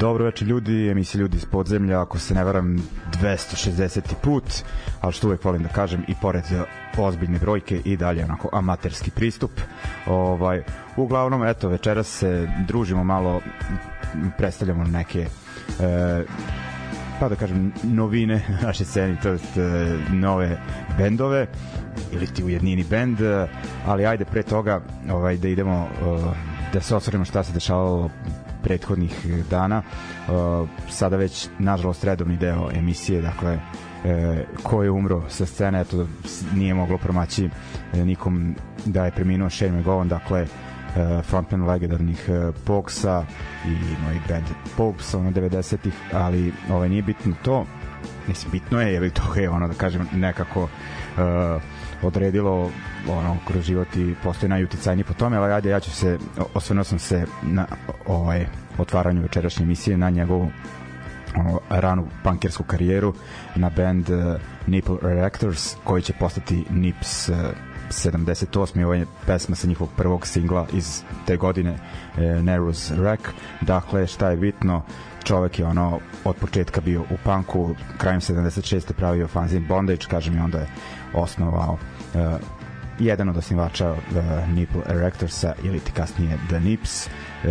Dobro večer ljudi, emisija ljudi iz podzemlja, ako se ne varam 260. put, ali što uvek volim da kažem i pored ozbiljne brojke i dalje onako amaterski pristup. Ovaj, uglavnom, eto, večeras se družimo malo, predstavljamo neke e, pa da kažem novine naše sceni, to jest e, nove bendove ili ti ujednini bend, ali ajde pre toga ovaj, da idemo e, da se osvrnemo šta se dešavalo prethodnih dana. Uh, sada već, nažalost, redovni deo emisije, dakle, e, ko je umro sa scene, eto, nije moglo promaći nikom da je preminuo Shane McGowan, dakle, e, frontman legendarnih e, Pogsa i moj band Popes ono 90-ih, ali ovaj, nije bitno to, mislim, bitno je, jer to je ono, da kažem, nekako e, odredilo ono kroz život i postoje najuticajniji po tome, ali ajde ja ću se osvrnuo sam se na ovaj otvaranju večerašnje emisije na njegovu ono, ranu punkersku karijeru na band uh, Nipple Erectors koji će postati Nips uh, 78. Ovo je pesma sa njihovog prvog singla iz te godine uh, Narrows Wreck. Dakle, šta je bitno, čovek je ono od početka bio u punku, krajem 76. pravio fanzine Bondage, kažem i onda je osnovao uh, jedan od osnivača uh, Nipple Erectorsa ili ti kasnije The Nips uh,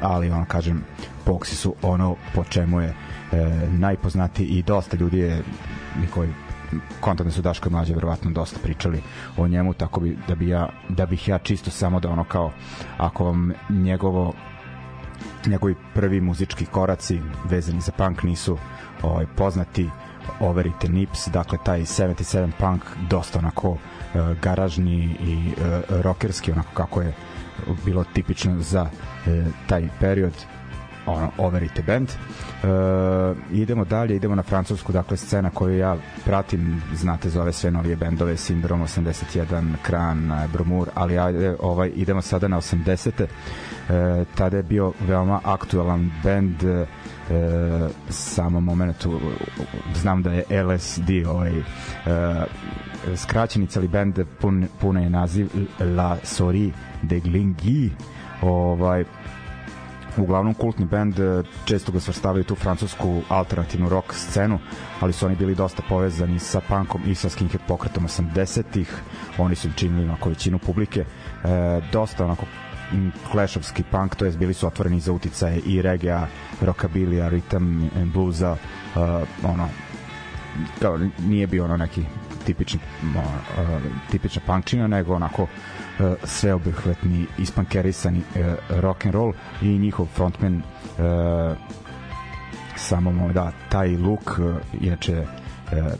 ali ono kažem Poxi su ono po čemu je uh, najpoznatiji i dosta ljudi je koji kontaktne su Daško i Mlađe verovatno dosta pričali o njemu tako bi, da, bi ja, da bih ja čisto samo da ono kao ako vam njegovo njegovi prvi muzički koraci vezani za punk nisu ovaj, poznati overite Nips, dakle taj 77 punk dosta onako uh, garažni i uh, rockerski onako kako je bilo tipično za uh, taj period ono, overite band uh, idemo dalje, idemo na francusku dakle scena koju ja pratim znate zove sve novije bendove Syndrom 81, Kran, Bromur ali ajde, ovaj, idemo sada na 80. Uh, tada je bio veoma aktualan band uh, e, samo momentu znam da je LSD ovaj e, skraćenica ali bend pun, puna je naziv La Sori de Glingui ovaj uglavnom kultni bend, e, često ga svrstavaju tu francusku alternativnu rock scenu, ali su oni bili dosta povezani sa punkom i sa skinhead pokretom 80-ih, oni su činili onako većinu publike, e, dosta onako klashovski punk, to jest bili su otvoreni za uticaje i reggae, rockabilia, and bluesa, uh, ono, kao, nije bio ono neki tipični uh, tipična punkčina, nego onako uh, sveobuhvatni ispankerisani uh, rock and roll i njihov frontman uh, samo da taj look uh, inače uh,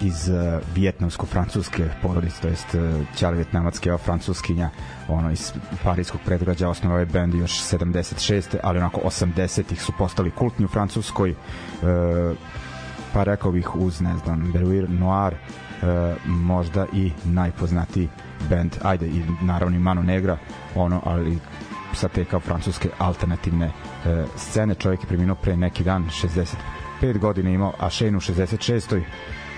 iz uh, vijetnamsko-francuske porodice, to jest uh, ćali vijetnamatske, a francuskinja ono iz parijskog predgrađa osnovao je bend još 76. ali onako 80-ih su postali kultni u Francuskoj uh, pa rekao bih uz, ne znam, Beruir Noir, e, možda i najpoznatiji band, ajde i naravno i Mano Negra, ono, ali sa te kao francuske alternativne e, scene. Čovjek je preminuo pre neki dan, 65 godina imao, a Shane u 66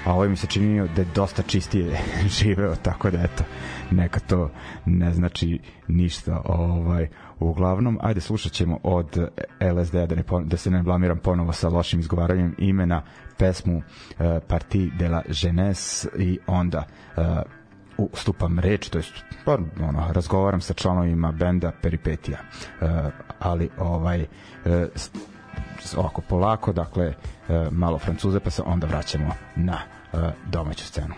a ovaj mi se činio da je dosta čistije živeo, tako da eto, neka to ne znači ništa. Ovaj, uglavnom, ajde slušat ćemo od LSD da, ne, da se ne blamiram ponovo sa lošim izgovaranjem imena pesmu uh, Parti de la Jeunesse i onda uh, ustupam reč, to jest pa, ono, razgovaram sa članovima benda Peripetija. Uh, ali ovaj uh, ovako polako, dakle uh, malo francuze pa se onda vraćamo na uh, domaću scenu.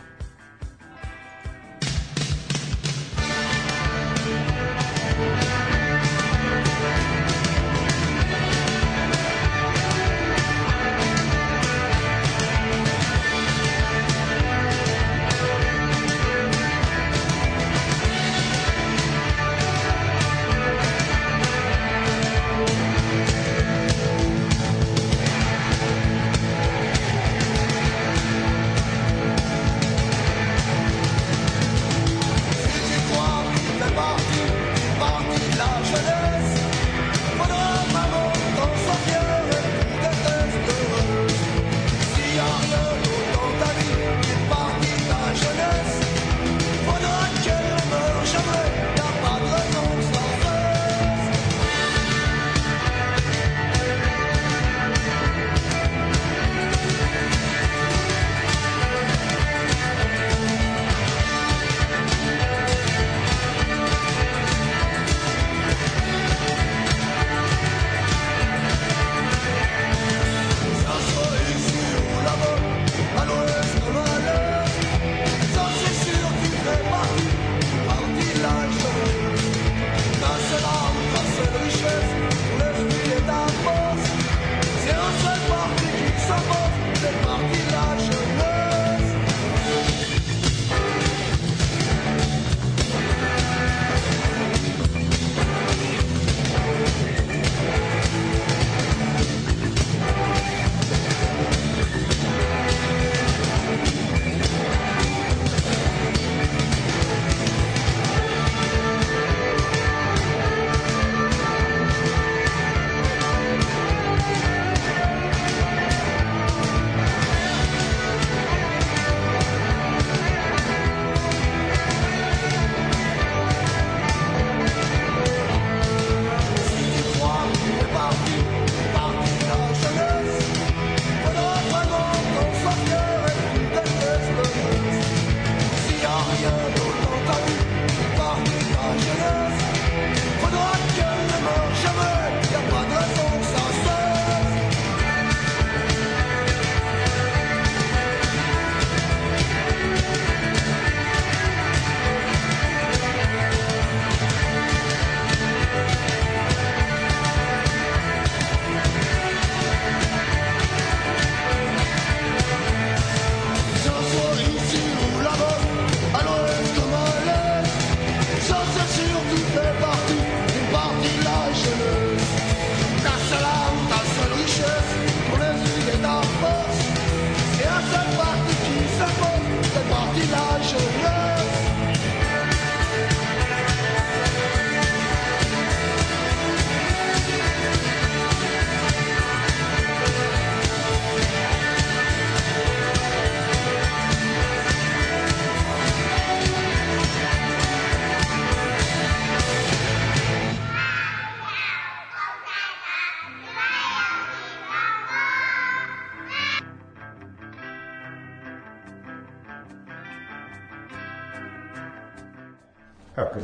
Yeah.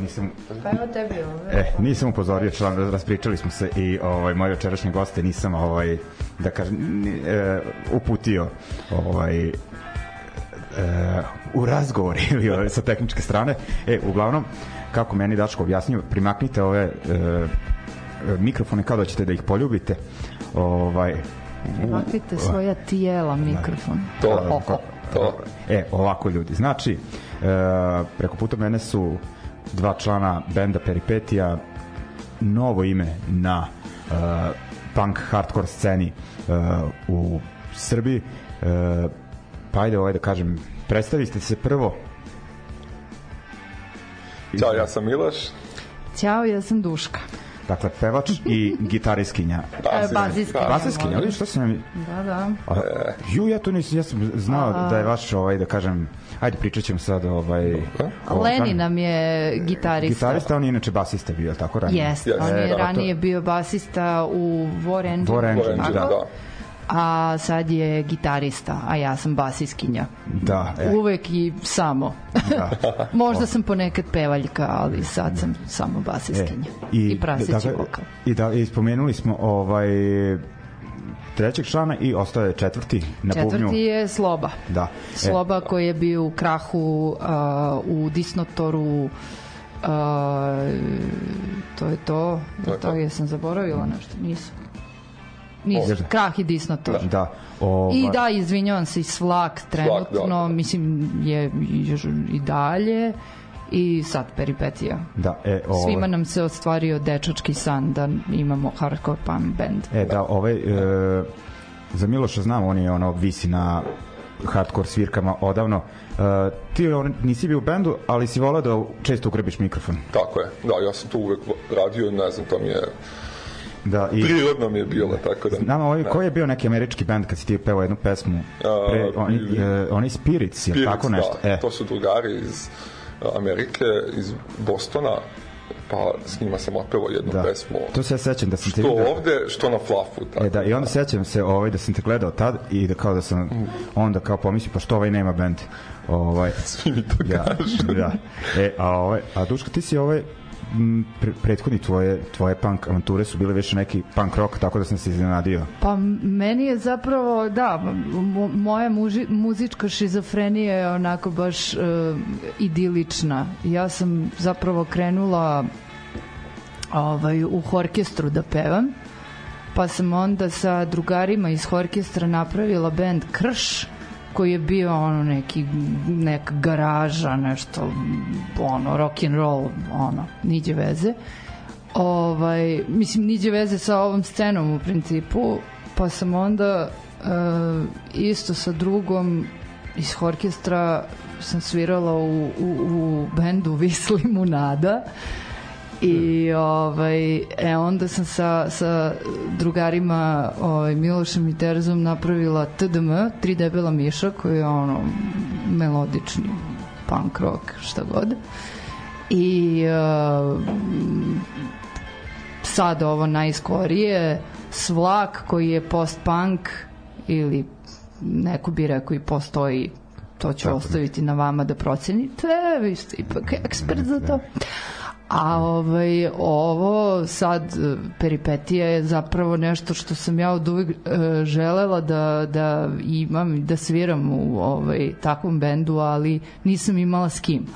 Nisam, Pa evo tebi ove. e, nisam upozorio član, raspričali smo se i ovaj, moje večerašnje goste nisam ovaj, da kažem, e, uputio ovaj, e, u razgovor ili ovaj, sa tehničke strane. E, uglavnom, kako meni Dačko objasnio, primaknite ove e, mikrofone kao da ćete da ih poljubite. Ovaj, Maknite svoja tijela mikrofon. To, to. E, ovako ljudi. Znači, e, preko puta mene su dva člana benda Peripetija, novo ime na e, punk hardcore sceni e, u Srbiji. E, pa ajde ovaj da kažem, predstavite se prvo. Ćao, ja sam Miloš. Ćao, ja sam Duška. Dakle, pevač i gitariskinja. E, baziskinja. Basiskinja, vidiš što sam... Da, da. A, ju, ja to nisam, ja sam znao da je vaš, ovaj, da kažem, ajde pričat ćemo sad, ovaj... o- Leni nam je gitarista. Gitarista, on je inače basista bio, tako ranije? Jeste, Jeste, on je da, to- ranije bio basista u War Engine. War Engine, Orange, da. da. A sad je gitarista, a ja sam basiskinja. Da, e, Uvek i samo. da. Možda sam ponekad pevaljka, ali sad sam samo basiskinja. I, I praseći dakle, vokal. I da, i spomenuli smo ovaj trećeg člana i ostao je četvrti na bubnju. Četvrti je Sloba. Da. E, Sloba koji je bio u krahu uh, u Disnotoru uh, to je to To to, je to jesam zaboravila nešto nisam nisam, Da. krah i Disnotor Da. Ovaj, I da, izvinjavam se, i Svlak trenutno, da, da. mislim, je još i dalje i sad peripetija. Da, e, ovaj, Svima nam se ostvario dečački san da imamo hardcore punk band. E, da, ovaj, e, za Miloša znam, on je ono, visi na hardcore svirkama odavno. E, ti on, nisi bio u bendu, ali si volao da često ugrebiš mikrofon. Tako je. Da, ja sam to uvek radio, ne znam, to mi je Da, i prirodno mi je bilo, tako da... Nama, ovaj, koji je bio neki američki band kad si ti pevao jednu pesmu? Pre, A, oni, e, oni Spirits, je tako nešto? Da, e, to su drugari iz Amerike, iz Bostona, pa s njima sam otpevao jednu da. pesmu. To se ja sećam da sam te Što vidio. ovde, što na flafu. Tako. E da, i onda sećam se ovaj, da sam te gledao tad i da kao da sam onda kao pomislio pa što ovaj nema bend. Ovaj, Svi mi to da, kažu. da. E, a, ovaj, a Duška, ti si ovaj pre, prethodni tvoje, tvoje punk avanture su bile više neki punk rock, tako da sam se iznenadio. Pa meni je zapravo, da, mo- moja muži, muzička šizofrenija je onako baš uh, idilična. Ja sam zapravo krenula ovaj, u orkestru da pevam, pa sam onda sa drugarima iz orkestra napravila band Krš, koji je bio ono neki neka garaža, nešto ono rock and roll, ono niđe veze. Ovaj mislim niđe veze sa ovom scenom u principu, pa sam onda uh, isto sa drugom iz orkestra sam svirala u, u, u bendu Visli Munada i ovaj e onda sam sa sa drugarima ovaj Milošem i Terezom napravila TDM tri debela miša koji je ono melodični punk rock šta god. I uh, sad ovo najskorije Svlak koji je post-punk ili neko bi rekao i postoji to ću ostaviti na vama da procenite vi ste ipak ekspert za to A ovaj, ovo sad e, peripetija je zapravo nešto što sam ja od uvek e, želela da, da imam da sviram u ovaj, takvom bendu, ali nisam imala s kim.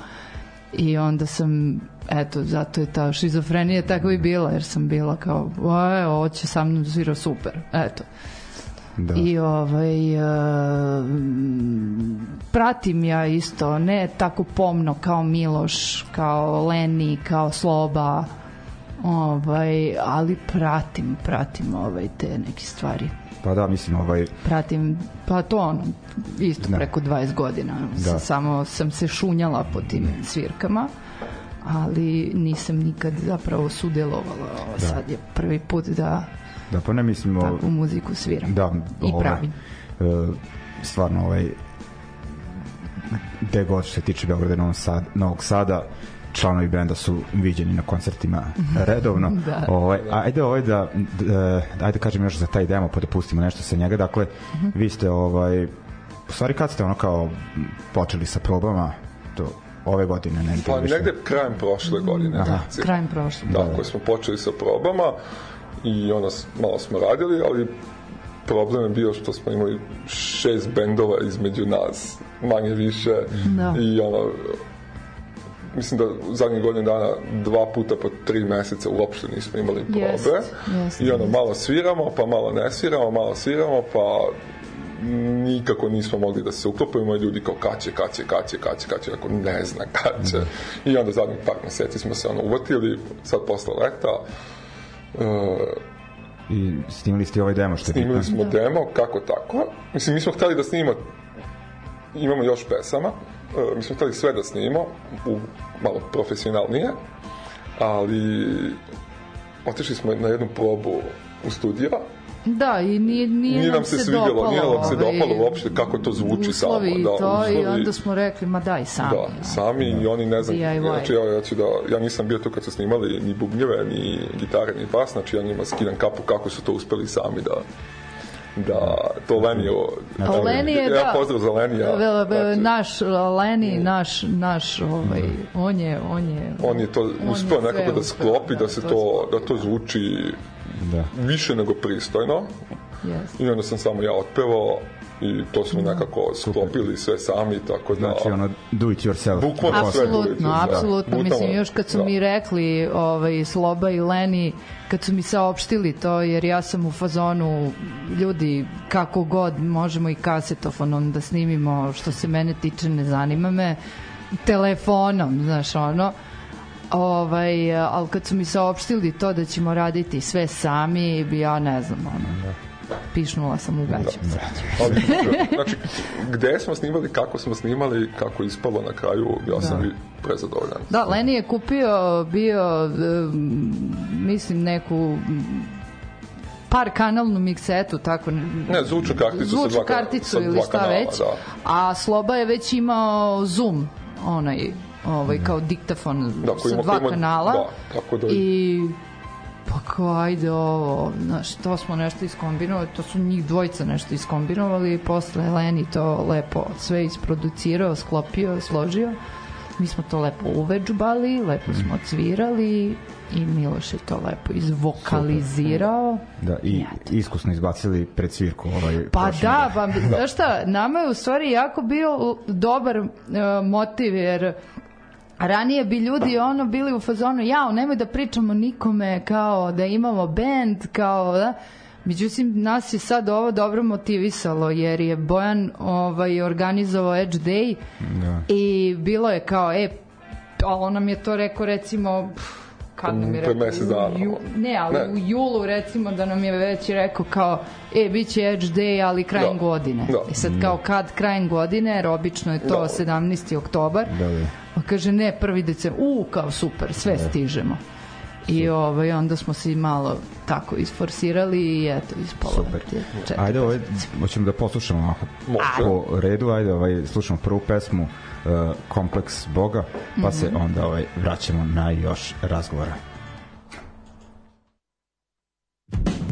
I onda sam, eto, zato je ta šizofrenija tako i bila, jer sam bila kao, e, ovo će sa mnom svira super, eto. Da. I ovaj uh, pratim ja isto, ne tako pomno kao Miloš, kao Leni, kao Sloba, ovaj, ali pratim, pratim ovaj te neke stvari. Pa da, mislim, ovaj, Pratim, pa to ono, isto Da. preko 20 godina. Da. Samo sam se šunjala po tim svirkama, ali nisam nikad zapravo sudelovala. Ovo Da. sad je prvi put da da pa ne mislim... o- takvu muziku sviram. Da, I ovaj, pravim. e, stvarno ovaj gde god što se tiče Beograda Novog Sada, Novog Sada članovi benda su viđeni na koncertima redovno. Da. Ovaj ajde ovaj da, da ajde kažem još za taj demo pa da pustimo nešto sa njega. Dakle, vi ste ovaj u stvari kad ste ono kao počeli sa probama to ove godine ne Pa negde krajem prošle godine. Aha. Krajem prošle. Tako smo počeli sa probama i ono, malo smo radili, ali problem je bio što smo imali šest bendova između nas, manje više, Da. i ono, mislim da u zadnjih godinu dana dva puta po tri meseca uopšte nismo imali probe. Jest, jest. I ono, malo sviramo, pa malo ne sviramo, malo sviramo, pa nikako nismo mogli da se uklopimo i ljudi kao kad će, kad će, kad će, kad će, kad će, ako ne zna kad će. I onda zadnjih par meseci smo se ono uvatili, sad posle leta, I snimili ste i ovaj demo što je bitno. snimili smo demo, kako tako. Mislim, mi smo hteli da snimamo, imamo još pesama, uh, mi smo hteli sve da snimamo, u, malo profesionalnije, ali otišli smo na jednu probu u studio, Da, i nije, nije, Nije nam se svidjelo, dopalo, nije nam se dopalo uopšte kako to zvuči uslovi samo, i da, to, i uslovi. onda smo rekli, ma daj sami. Da, sami i oni ne znam, DIY. znači ja, ja, ću da, ja nisam bio tu kad su snimali ni bubnjeve, ni gitare, ni bas, znači ja njima skidam kapu kako su to uspeli sami da da to Lenijo A Leni je, ja da. pozdrav za Lenija Ve- ve- znači, naš Leni, naš, naš, ovaj, on je, on je... on je to on uspeo je nekako da sklopi da se to, da to zvuči Da. više nego pristojno Yes. i onda sam samo ja otpevao i to smo nekako sklopili sve sami tako da Znači, ono, do it yourself. Bukvalno sve Apsolutno, budete, da. apsolutno. Mislim, Bukvalno, još kad su da. mi rekli ovaj, Sloba i Leni, kad su mi saopštili to, jer ja sam u fazonu ljudi, kako god, možemo i kasetofonom da snimimo, što se mene tiče, ne zanima me, telefonom, znaš, ono, ovaj, ali kad su mi saopštili to da ćemo raditi sve sami, ja ne znam, ono, pišnula sam u gaću. Ali, znači, gde smo snimali, kako smo snimali, kako je ispalo na kraju, ja sam Da. prezadovoljan. Da, Leni je kupio bio mislim neku par kanalnu miksetu tako Ne, zvučnu karticu sa zvučnu dva kanala, karticu sa ili dva šta kanala, već da. a Sloba je već imao Zoom onaj ovaj kao diktafon Da, sa ima- dva ima- kanala da, tako da- i pa kao ajde ovo znaš, to smo nešto iskombinovali to su njih dvojica nešto iskombinovali i posle Leni to lepo sve isproducirao, sklopio, složio. Mi smo to lepo uveđbali lepo smo odsvirali i Miloš je to lepo izvokalizirao. Da, i iskusno izbacili pred svirku ovaj Pa da, pa znaš šta, nama je u stvari jako bio dobar uh, motiv, jer ranije bi ljudi ono bili u fazonu, jao, nemoj da pričamo nikome kao da imamo band, kao da, Međutim, nas je sad ovo dobro motivisalo, jer je Bojan ovaj, organizovao Edge Day Da. i bilo je kao, e, on nam je to rekao recimo, pff, kad nam je Pre rekao, mesec dana. ju- ne, ali Ne. u julu recimo da nam je već rekao kao, e, bit će Edge Day, ali krajem Da. godine. Da. I sad kao kad krajem godine, jer obično je to Da. 17. oktobar, Da, da. pa kaže ne, prvi decembar, u, kao super, sve stižemo. I ovaj, onda smo se malo tako isforsirali i eto, ispalo. Super. je četiri Ajde, ovaj, hoćemo da poslušamo ovako po redu, ajde, ovaj, slušamo prvu pesmu uh, Kompleks Boga, pa se Mhm. onda ovaj, vraćamo na još razgovora. Kompleks Boga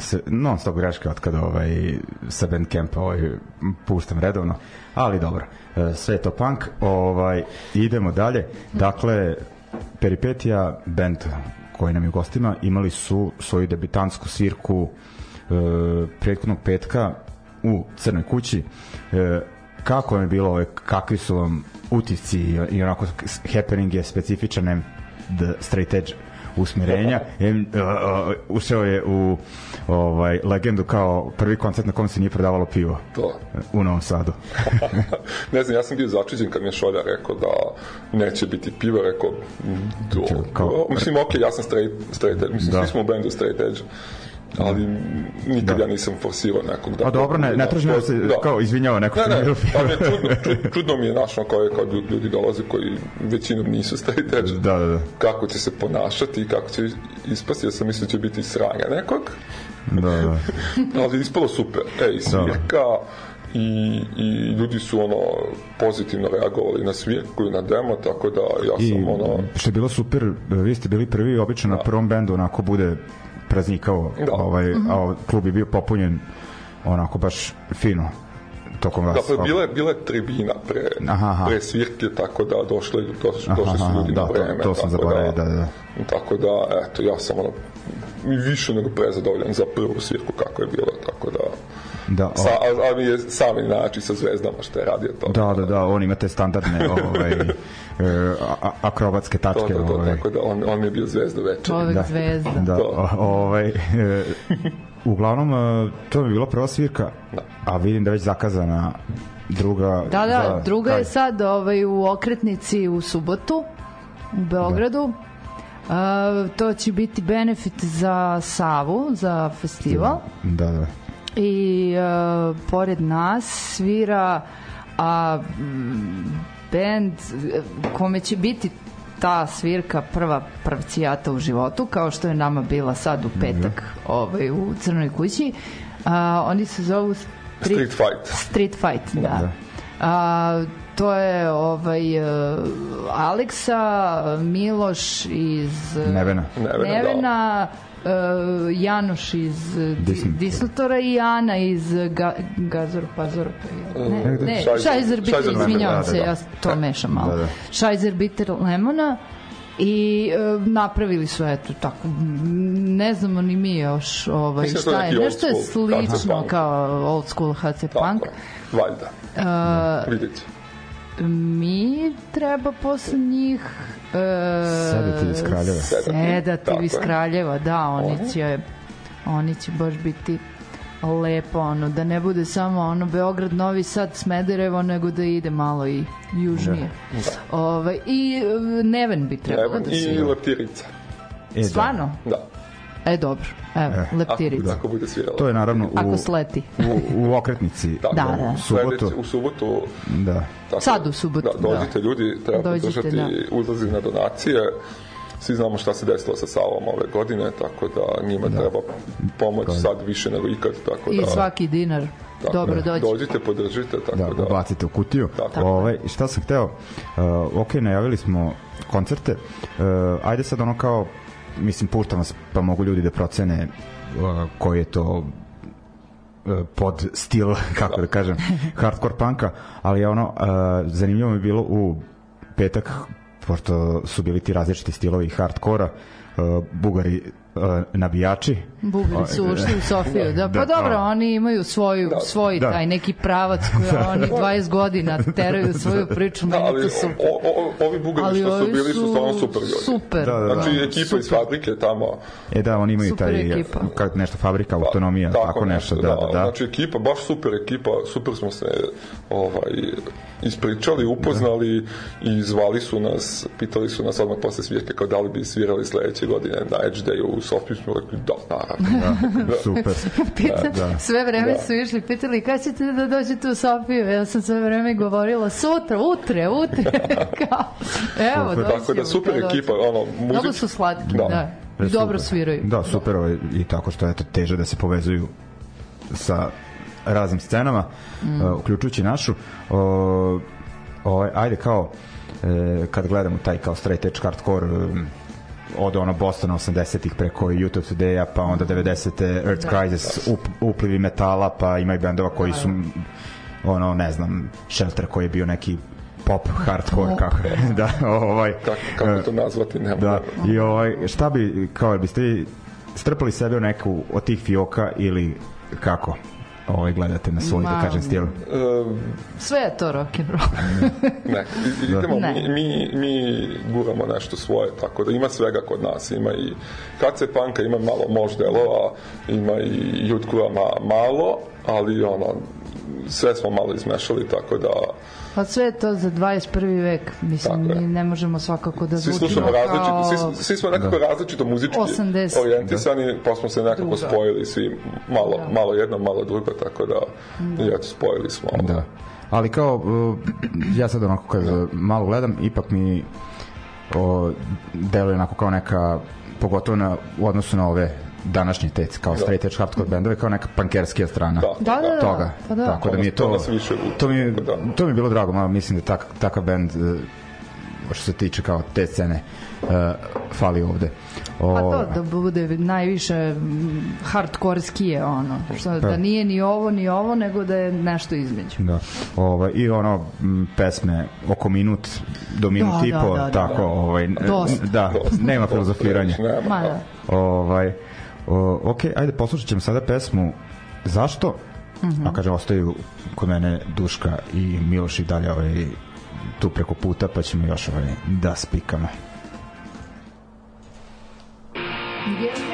Se, non stop greške od kada ovaj, sa Bandcampa ovaj, puštam redovno, ali dobro, e, sve je to punk, ovaj, idemo dalje, dakle, Peripetija, band koji nam je u gostima, imali su svoju debitantsku svirku e, prethodnog petka u Crnoj kući, e, kako vam je bilo, ovaj, kakvi su vam utisci i, onako happening je specifičan the straight edge usmerenja. Em, uh, uh, ušao je u ovaj legendu kao prvi koncert na kom se nije prodavalo pivo To. u Novom Sadu. ne znam, ja sam bio začuđen kad mi je Šolja rekao da neće biti piva, rekao, "Mm, do, Kao- mislim, ok, ja sam straight, straight edge, mislim, Da. svi smo u bendu straight edge, ali nikad Da. ja nisam forsirao nekog da... Pa dobro, ne, ne tražim da se kao izvinjava neko Ne, ne, pa mi je čudno, čud, čudno mi je našo kao je kad ljudi dolaze koji većinom nisu straight edge. Da, da, da. Kako će se ponašati i kako će ispasti, ja sam mislio da će biti sranja nekog, Da, da. ali ispalo super. E, i svirka, i, i ljudi su ono pozitivno reagovali na svirku i na demo, tako da ja I sam ono... što je bilo super, vi ste bili prvi, obično na prvom bendu onako bude praznikavo, Da. ovaj, a ovaj klub je bio popunjen onako baš fino tokom vas. Dakle, bila je, bila je tribina pre, Aha, aha. pre svirke, tako da došli, došli, došli su ljudi da, na to- vreme. to sam tako zaboravio, da, da. Tako da, eto, ja sam ono više nego prezadovoljan za prvu svirku kako je bilo, tako da... Da, o- Sa, a, a mi je sami način sa zvezdama što je radio to. Da, da, da, on ima te standardne ovaj, e, a- akrobatske To, tačke. to, to, ovaj. tako da on, on mi je bio zvezda večer. Čovek da, zvezda. Da, To. o- ovaj, e, uglavnom, e, to bi bila prva svirka, Da. a vidim da je već zakazana druga. Da, da, za- druga je taj- sad ovaj, u okretnici u subotu u Beogradu. Da. to će biti benefit za Savu, za festival. Da, da. I uh, pored nas svira a mm, band eh, kome će biti ta svirka prva pravcijata u životu kao što je nama bila sad u petak ovaj, u Crnoj kući a, oni se zovu Street Fight. Street Fight, da. da. A, to je ovaj uh, Aleksa, Miloš iz uh, Nevena. Nevena, da. Uh, Janoš iz uh, Disn- Disnutora i Ana iz Ga, Gazor Pazoropa. Ne, Negde. ne, Šajzer- Bitter, izvinjavam da, se, da, da. ja to mešam malo. Da, da. Šajzer Bitter Lemona i uh, napravili su eto tako ne znamo ni mi još ovaj Mislim da šta je nešto je old school HC slično kao old school HC Tako punk. Valjda. Uh, Vidjet će. mi treba posle njih uh, Sedati iz Kraljeva. sedati Tako iz je. Kraljeva da, oni će oni će baš biti lepo ono, da ne bude samo ono Beograd, Novi Sad, Smederevo nego da ide malo i južnije Da. Ovaj, i uh, Neven bi trebalo Evo, da I se leptirica. E, da. stvarno? Da. E dobro, evo, E, leptirica Ako bude svirala. To je naravno u, ako sleti u, u okretnici. Da, da. U subotu. Sledeće- U subotu Da. Tako, Sad u subotu, Da, dođite ljudi, treba Dođite, podržati da. uzlazi na donacije. Svi znamo šta se desilo sa Savom ove godine, tako da njima treba pomoć sad više nego ikad, tako i da... svaki dinar tako dobro da, dođe Dođite, podržite, tako da, da... da bacite u kutiju. Tako. Ovaj, šta sam hteo, uh, ok, najavili smo koncerte, uh, ajde sad ono kao, mislim, puštam vas, pa mogu ljudi da procene uh, koji je to uh, pod stil, kako da kažem, hardcore punka, ali ono, uh, zanimljivo mi je bilo u petak, pošto su bili ti različiti stilovi hardkora, uh, Bugari uh, nabijači. Bugari su ušli u Sofiju. Da, pa Da, dobro, a. oni imaju svoju, svoj Da. taj neki pravac koji oni 20 godina teraju svoju priču, Da, ali to super. o, o, ovi bugari Ali što su bili su stvarno super ljudi. Super. Da, da, da. Znači, ekipa iz super. fabrike tamo, E da, oni imaju Super taj, ekipa. kak, nešto fabrika, autonomija, tako, nešto, da, da, da. Znači, ekipa, baš super ekipa, super smo se ovaj, ispričali, upoznali i zvali su nas, pitali su nas odmah posle svirke kao da li bi svirali sledeće godine na Edge Day u Sofiji, smo rekli da, naravno. Da, super. Pita, da. Sve vreme Da. su išli, pitali kada ćete da dođete u Sofiju. Ja sam sve vreme govorila sutra, utre, utre. Kao, Evo, Super. Tako da super ekipa, ono, muzič... Mnogo su slatki, Da. da. I dobro super. sviraju. Da, super ovaj, i tako što je eto teže da se povezuju sa raznim scenama, mm. uh, uključujući našu. Uh, ovaj, ajde kao e, kad gledamo taj kao straight edge hardcore um, od ono Bostona 80-ih preko YouTube Today-a, pa onda 90. Earth da. Crisis, up, uplivi metala, pa ima i bendova koji su ono, ne znam, Shelter koji je bio neki pop hardcore pop. kako je da ovaj kako, kako to nazvati nema da i ovaj šta bi kao biste strpali sebe u neku od tih fioka ili kako ovaj gledate na svoj, da kažem, stil? Uh, Sve je to rock and roll. ne, idemo, ne. Mi, mi, mi guramo nešto svoje, tako da ima svega kod nas. Ima i KC Panka, ima malo moždelova, ima i Jutkura ma, malo, ali ono, sve smo malo izmešali, tako da Pa sve je to za 21. vek. Mislim, mi ne možemo svakako da svi slušamo različito, svi, svi smo nekako da. različito muzički 80. orijentisani, da. pa smo se nekako Druga. spojili svi malo, da. malo jedno, malo drugo, tako da, da. i eto, spojili smo. Da. Ali kao, ja sad onako kad da. malo gledam, ipak mi o, deluje onako kao neka pogotovo na, u odnosu na ove današnji tec kao da. straight edge hardcore bendove kao neka pankerskija strana da, da, da, da. toga. Pa da. Tako da mi je to to mi da. to mi je bilo drago, malo mislim da tak, takav bend e, što se tiče kao te scene uh, fali ovde. O, pa to da bude najviše hardkorski ono, što pa, da nije ni ovo ni ovo, nego da je nešto između. Da. Ovaj i ono pesme oko minut do minut da, i da, po, da, da, tako, da. ovaj Dost. da, nema filozofiranja. Ma da. Ovaj O, ok, ajde poslušat ćemo sada pesmu Zašto? Mm -hmm. A kaže, ostaju kod mene Duška i Miloš i dalje ovaj, tu preko puta, pa ćemo još ovaj, da spikamo. Yeah.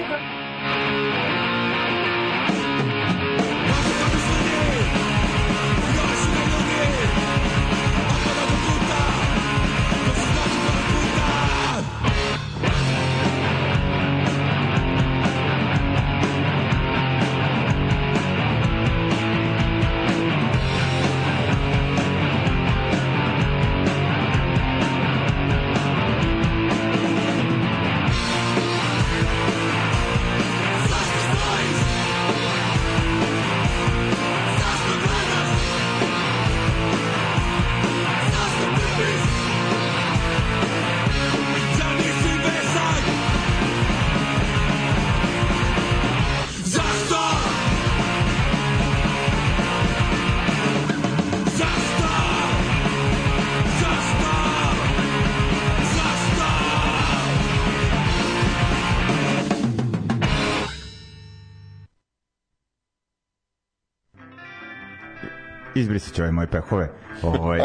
Pehove. Ovaj,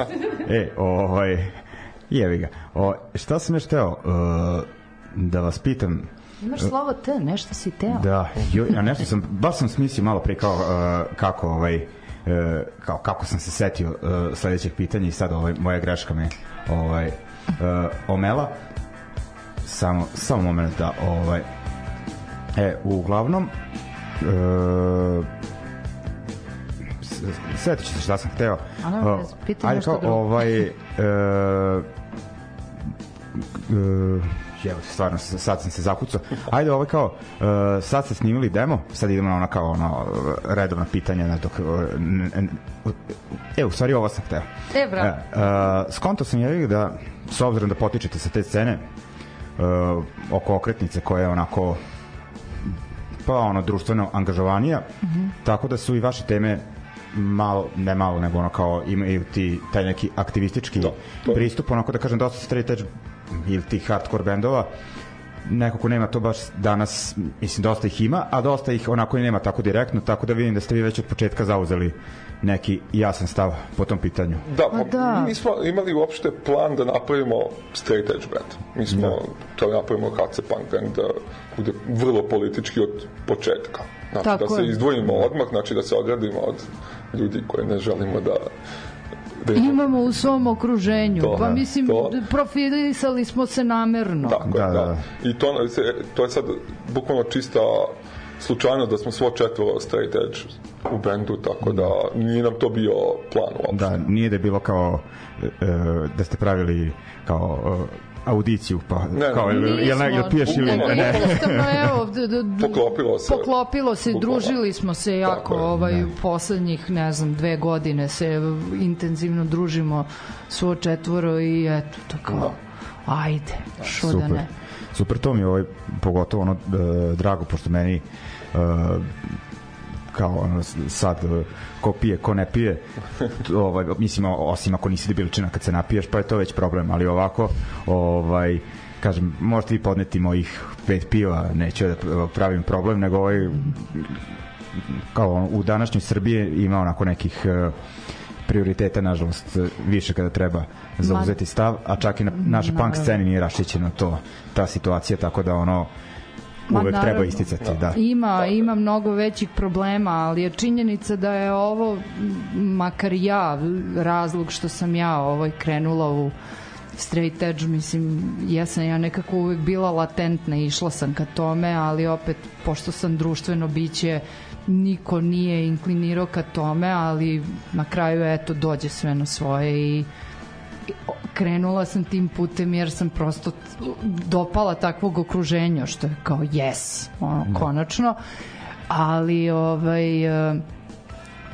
e, ovaj, jevi ga. O, šta sam još teo uh, da vas pitam, Imaš slovo T, nešto si teo. Da, jo, ja nešto sam, baš sam smislio malo pre kao uh, kako ovaj, uh, kao kako sam se setio uh, sledećeg pitanja i sad ovaj, moja greška me ovaj, uh, omela. Samo, samo moment da ovaj, e, uglavnom uh, setit ću se šta sam hteo. Ano, pitaj nešto kao, drugo. Ovaj, uh, uh, evo stvarno sad sam se zakucao. Ajde, ovo kao uh, sad ste snimili demo, sad idemo na ona kao ono redovna pitanja na dok uh, e, u stvari ovo sam hteo. E, bravo. Uh, skonto sam je da s obzirom da potičete sa te scene uh, oko okretnice koja je onako pa ono društveno angažovanija, mm -hmm. tako da su i vaše teme malo, ne malo, nego ono kao imaju ti taj neki aktivistički da, to. pristup, onako da kažem dosta straight edge ili tih hardcore bendova neko ko nema to baš danas, mislim dosta ih ima, a dosta ih onako i nema tako direktno, tako da vidim da ste vi već od početka zauzeli neki jasan stav po tom pitanju. Da, pa, da. mi nismo imali uopšte plan da napravimo straight edge band. Mi smo da. to napravimo HC Punk band da bude vrlo politički od početka. Znači Tako da se je. izdvojimo odmah, znači da se ogradimo od ljudi koje ne želimo da da imamo u svom okruženju. To, pa mislim, to, profilisali smo se namerno. Tako da, da, da. I to, to je sad bukvalno čista slučajno da smo svo četvoro straight edge u bendu, tako da nije nam to bio plan uopšte. Da, nije da je bilo kao e, da ste pravili kao e, audiciju pa ne, kao jel, jel, jel piješ ili ne, ne. Jednostavno evo d, d, d, poklopilo se poklopilo se Bukla. družili smo se jako Tako ovaj ne. poslednjih ne znam dve godine se intenzivno družimo svo četvoro i eto to kao da. ajde što da ne super to mi je ovaj, pogotovo ono e, drago, pošto meni e, kao ono, sad e, ko pije, ko ne pije ovaj, mislim, osim ako nisi debiličina kad se napiješ, pa je to već problem ali ovako, ovaj kažem, možete vi podneti mojih pet piva, neću da pravim problem, nego ovaj kao u današnjoj Srbiji ima onako nekih uh, prioriteta, nažalost, više kada treba zauzeti stav, a čak i na našoj punk sceni nije rašićeno to, ta situacija, tako da ono, uvek naravno, treba isticati, da. Ima, ima mnogo većih problema, ali je činjenica da je ovo, makar ja, razlog što sam ja ovaj krenula u straight edge, mislim, jesam ja nekako uvek bila latentna, išla sam ka tome, ali opet, pošto sam društveno biće, niko nije inklinirao ka tome, ali na kraju eto dođe sve na svoje i krenula sam tim putem jer sam prosto dopala takvog okruženja što je kao yes, ono, da. konačno ali ovaj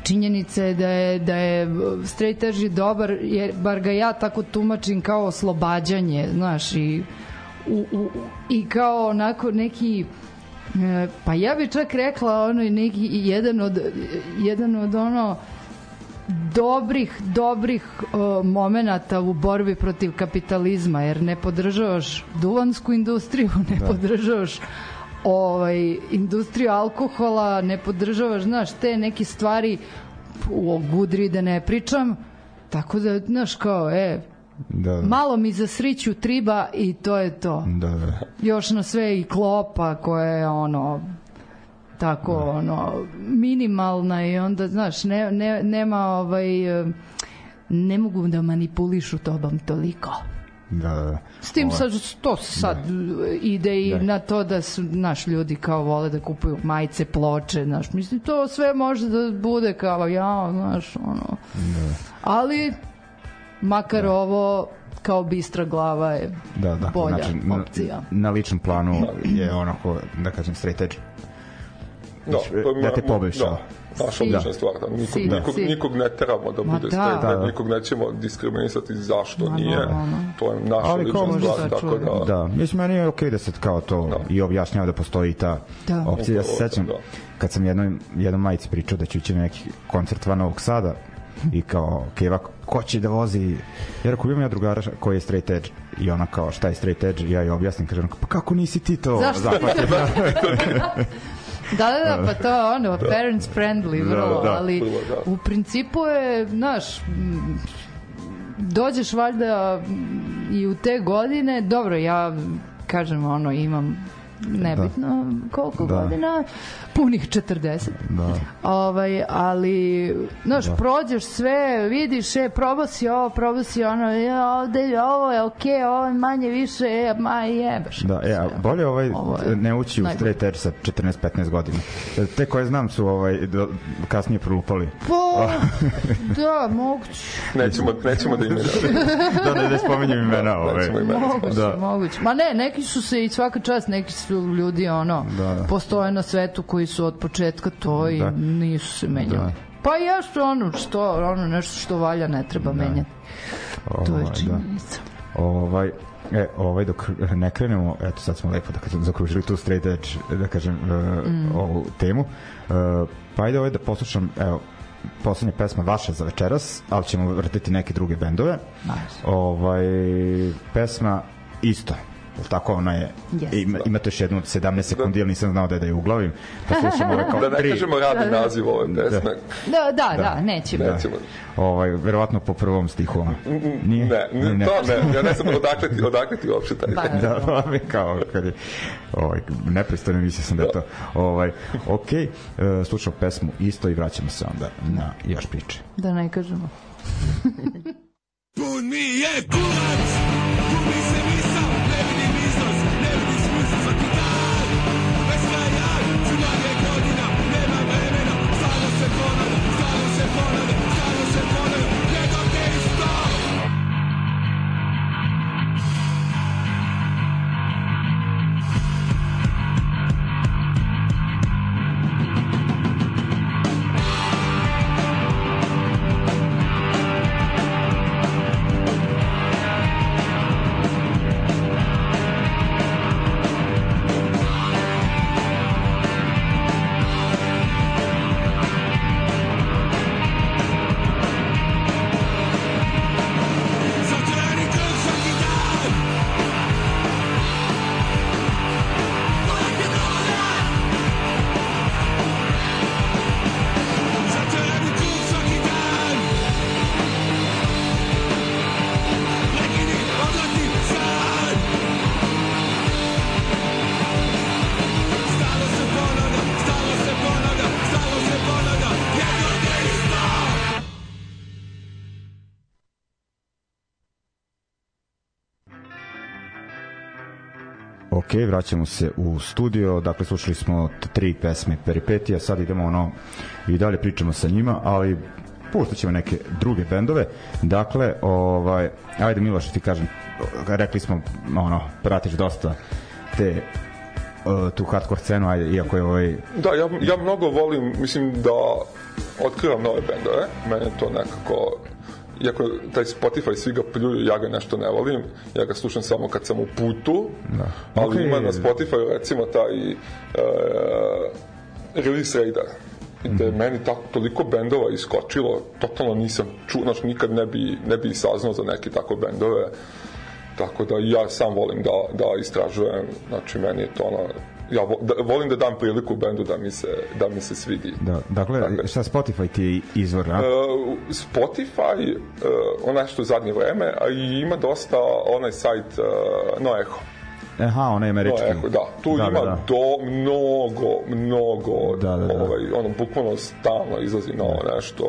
činjenica je da je, da je straight edge dobar, jer bar ga ja tako tumačim kao oslobađanje, znaš, i, u, u, i kao onako neki E, pa ja bih čak rekla ono neki jedan od jedan od ono dobrih dobrih uh, momenata u borbi protiv kapitalizma jer ne podržavaš duvansku industriju, ne da. podržavaš ovaj industriju alkohola, ne podržavaš, znaš, te neke stvari o gudri da ne pričam. Tako da, znaš, kao, e, Da, da. Malo mi za sriću triba i to je to. Da, da. Još na sve i klopa koja je ono tako ono minimalna i onda znaš ne, ne, nema ovaj ne mogu da manipulišu tobom toliko. Da, da, da. S tim sad, to sad da. ide i da. na to da su naš ljudi kao vole da kupuju majice, ploče, znaš, mislim, to sve može da bude kao ja, znaš, ono. Da. Ali makar da. ovo kao bistra glava je da, da. bolja znači, opcija. Na, na ličnom planu je onako, da kažem, straight edge. Da, to da te poboljša. Da naša da. stvar. Da. Nikog, si, nikog, si. nikog ne teramo da bude da. straight, da, da. nikog nećemo diskriminisati zašto Ma, nije. Da, da. To je naša Ali lična stvar. Tako da... da, mislim, meni je okej okay da se kao to da. i objašnjava da postoji ta da. opcija. Ja se sećam, da. kad sam jednoj, jednom majici pričao da ću ići na neki koncert van Novog Sada, i kao Keva ko će da vozi jer ako imam ja drugara koji je straight edge i ona kao šta je straight edge ja je objasnim kažem pa kako nisi ti to zahvatio Da, da, da, pa to ono, da. parents friendly, da, vrlo, da, da, ali da. u principu je, znaš, dođeš valjda i u te godine, dobro, ja kažem, ono, imam nebitno da. koliko da. godina, punih 40. Da. Ovaj, ali, znaš, da. prođeš sve, vidiš, e, probao si ovo, probao si ono, je, ovde, ovo je okej, okay, ovo je manje više, e, ma jebaš. Da, e, a bolje ovaj, ovo je ne ući u straight edge sa 14-15 godina. Te koje znam su ovaj, do, kasnije prolupali. Pa, da, moguće. Nećemo, nećemo da imena. da, ne, da spominjem imena. Ovaj. Moguće, da. moguće. Ma ne, neki su se i svaka čast, neki su ljudi, ono, da, da. postoje na svetu koji su od početka to i da. nisu se menjali. Da. Pa jesu ono što, ono nešto što valja ne treba da. menjati. Ovaj, to je ovaj, činjenica. Da. Ovaj, E, ovaj dok ne krenemo, eto sad smo lepo da kažem zakružili tu straight edge, da kažem uh, mm. ovu temu. Uh, pa ajde ovaj da poslušam, evo, poslednja pesma vaša za večeras, ali ćemo vrtiti neke druge bendove. Nice. Ovaj, pesma isto, tako ona je yes. ima, ima to još jednu 17 sekundi ili nisam znao da je da je uglavim pa slušamo ove kao da ne tri. kažemo radni da, naziv ove da. pesme da, da, da, da nećemo, nećemo. ovaj, verovatno po prvom stihu ona. Nije? Ne, ne, ne, to ne, ja ne znam odakle ti, odakle ti uopšte taj da, da, da, mi kao kad je ovaj, nepristojno mislio sam da, da to ovaj, ok, uh, slušamo pesmu isto i vraćamo se onda na još priče da ne kažemo Pun mi je kurac, gubi se Ok, vraćamo se u studio, dakle slušali smo tri pesme Peripetija, sad idemo ono i dalje pričamo sa njima, ali pustit ćemo neke druge bendove. Dakle, ovaj, ajde Miloš, ti kažem, rekli smo, ono, pratiš dosta te uh, tu hardcore scenu, ajde, iako je ovaj, Da, ja, ja mnogo volim, mislim da otkrivam nove bendove, mene to nekako iako taj Spotify svi ga pljuju, ja ga nešto ne volim, ja ga slušam samo kad sam u putu, da. ali Okej. ima na Spotify recimo taj e, Release Radar, gde je meni tako, toliko bendova iskočilo, totalno nisam čuo, znači nikad ne bi, ne bi saznao za neke tako bendove, tako da ja sam volim da, da istražujem, znači meni je to ono, ja vo, da, volim da dam priliku bendu da mi se, da mi se svidi. da, dakle, Dakle. šta Spotify ti je izvor, a? Uh, Spotify, uh, ona što u zadnje vreme, a i ima dosta onaj sajt uh, No Echo. Aha, onaj američki. Echo, da. Tu Da, ima da, da. do mnogo, mnogo, Da, da, da. ovaj, ono, bukvalno stalno izlazi novo nešto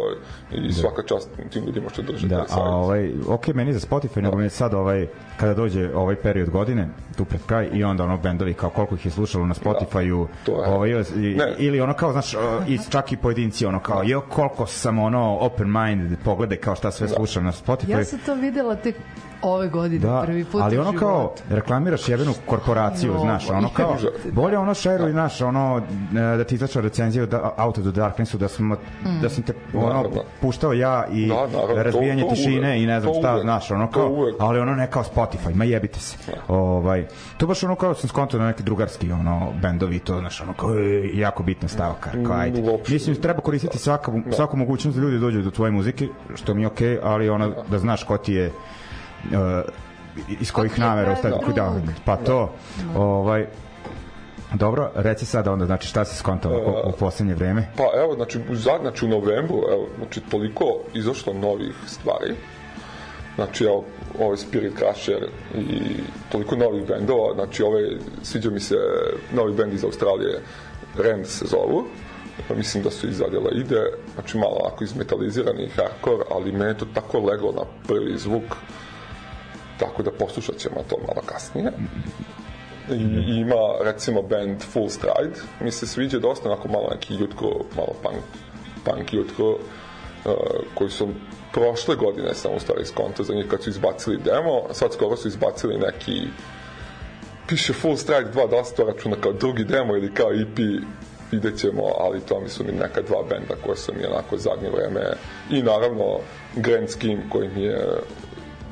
i svaka čast tim ljudima što drže Da, taj sajt. a ovaj, ok, meni za Spotify, nego mi je sad ovaj, kada dođe ovaj period godine, tu pred kraj, i onda ono bendovi kao koliko ih je slušalo na Spotify-u, to je- ovaj, Ne. ili ono kao, znaš, i čak i pojedinci, ono kao, jo, koliko sam ono open mind, pogledaj kao šta sve slušam na Spotify. Ja sam to videla tek ove godine, Da, prvi put ali ono kao reklamiraš jebenu korporaciju, Jo, znaš, ono kao užas. bolje ono šeruj, znaš, ono e, da ti izašla recenzija da Out of the Darknessu da sam da sam te ono Naravno. puštao ja i Da, naravno, razbijanje to- to tišine uvek, i ne znam šta, uvek, znaš, ono kao, uvek. ali ono ne kao Spotify, ma jebite se. Ovaj to baš ono kao sam skontao na neki drugarski ono bendovi to, znaš, ono kao jako bitna stavka, kao ajde. Mm, uopšte. Mislim treba koristiti svaku svaku mogućnost da ljudi dođu do tvoje muzike, što mi je okej, ali ono da znaš ko ti je iz kojih namera taj ostaje da, drug? pa to ovaj Dobro, reci sada onda, znači šta se skontalo u, u poslednje vreme? Pa evo, znači, u, zad, znači, u novembru, evo, znači, toliko izašlo novih stvari. Znači, evo, ovaj Spirit Crusher i toliko novih bendova, znači, ove, sviđa mi se novi bend iz Australije, Rand se zovu, pa mislim da su izadjela ide, znači malo onako izmetalizirani hardcore, ali meni je to tako leglo na prvi zvuk, tako da poslušat ćemo to malo kasnije. I ima recimo band Full Stride, mi se sviđa dosta onako malo neki jutko, malo punk, punk jutko, uh, koji su prošle godine sam u stvari skonto za njih kad su izbacili demo, sad skoro su izbacili neki piše Full Stride 2, da se to računa kao drugi demo ili kao EP, vidjet ćemo, ali to mi su mi neka dva benda koja su mi onako zadnje vreme i naravno Grand Scheme koji mi je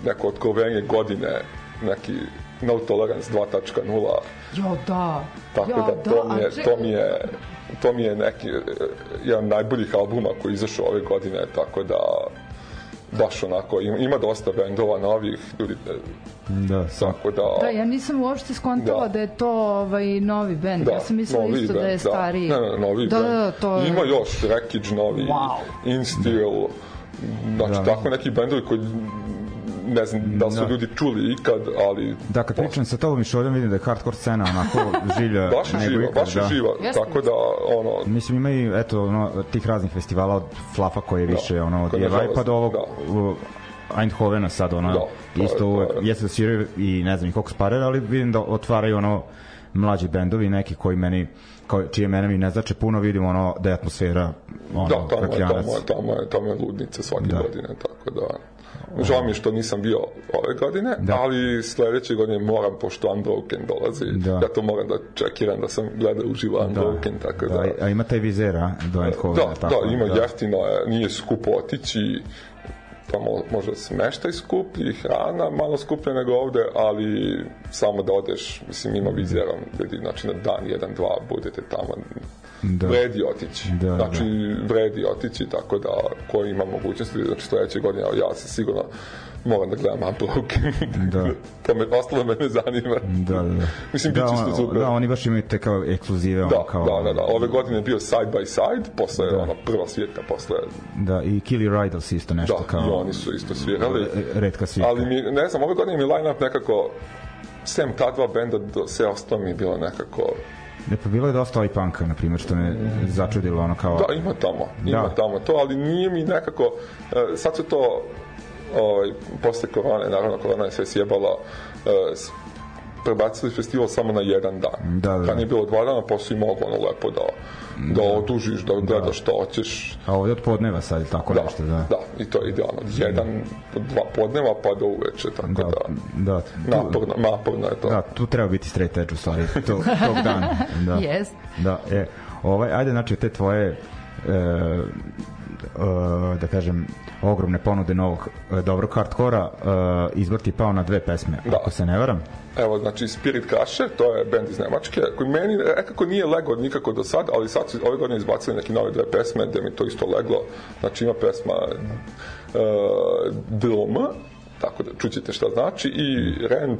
neko otkrovenje godine, neki No Tolerance 2.0, Jo, da. tako jo, da to mi a je, to mi je to mi je neki eh, jedan najboljih albuma koji izašao ove godine, tako da baš onako, ima, dosta bendova novih, ljudi, eh, Da, tako da... Da, ja nisam uopšte skontala da, Da. je to ovaj, novi bend. Da, ja sam mislila isto da je band, stariji. Da. Ne, ne, novi da, band. da, da, to je... Ima još Wreckage novi, Wow. Instill, znači Da. tako neki bendovi koji ne znam da li su Da. ljudi čuli ikad, ali Da, kad pričam sa tobom i šoljom vidim da je hardcore scena onako žilja baš je živa, ikad, baš je da. živa, Jeste. tako da ono, Mislim ima i eto ono tih raznih festivala od Flafa koji je više ono od nažalost, pa do ovog da. Eindhovena sad ono Da, to je- isto to uvek, je- jeste da sviraju i ne znam i koliko sparaju ali vidim da otvaraju ono mlađi bendovi neki koji meni kao, čije mene mi ne znači puno vidim ono da je atmosfera ono, Da, tamo je, tamo je, tamo je, tamo je ludnica svake Da. da. godine, tako da... Žao mi je što nisam bio ove godine, Da. da. ali sledeće godine moram, pošto Unbroken dolazi, Da. ja to moram da čekiram da sam gledao uživo Unbroken, tako da... da, a ima taj vizer a, do Eindhovena Da, tako, da, ima jeftino, je, nije skupo otići, tamo možda smeštaj skuplji, hrana malo skuplja nego ovde, ali samo da odeš, mislim ima vizerom, znači na dan, jedan, dva, budete tamo, Da. da. vredi otići. Da, Da, znači, da. vredi otići, tako da ko ima mogućnosti, znači sledeće godine, ja se sigurno moram da gledam Unbroken. Da. to me, ostalo me ne zanima. Da, da, da. Mislim, da, bit će isto on- super. Da, oni baš imaju te kao ekskluzive, ono Da, kao... da, da, da. Ove godine je bio side by side, posle Da. da. ono, prva svijeta, posle Da, i Killy Riders isto nešto Da, kao... i oni su isto svirali. redka svirka. Ali mi, ne znam, ove godine mi line-up nekako, sem ta dva benda, do, sve ostalo mi je bilo nekako... Ne, pa bilo je dosta ovaj punka, na primjer, što me začudilo, ono kao... Da, ima tamo, ima Da. da. tamo to, ali nije mi nekako... Uh, sad su to, ovaj, posle korone, naravno korona je sve sjebala, s- prebacili festival samo na jedan dan. Da, da. Kad nije bilo dva dana, pa si mogao ono lepo da, da odužiš, da gledaš što hoćeš. A ovde od podneva sad, tako Da, nešto, da. da, i to je idealno. Jedan, dva podneva pa do uveče, tako Da, da, da, tu, naporno, naporno je to. da, tu treba biti straight edge u stvari, to, tog dana. Da. Jest. Da, e, ovaj, ajde, znači, te tvoje e, da kažem, ogromne ponude novog e, dobrog hardkora, e, izbor ti pao na dve pesme, Da. ako se ne varam. Evo, znači Spirit Crusher, to je bend iz Nemačke, koji meni nekako nije legao nikako do sad, ali sad su ove godine izbacili neke nove dve pesme, gde mi to isto leglo. Znači ima pesma uh, Drum, tako da čućete šta znači, i Rand,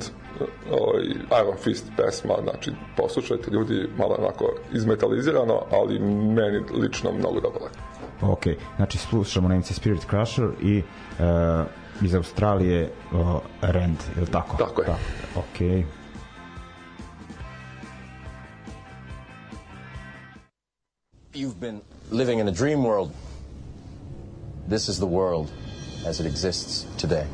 ovaj, Iron Fist pesma, znači poslušajte ljudi, malo onako izmetalizirano, ali meni lično mnogo dobro. Ok, znači slušamo Nemci Spirit Crusher i e, iz Australije o, Rand, je li tako? Tako je. Da. Ok. You've been living in a dream world. This is the world as it exists today.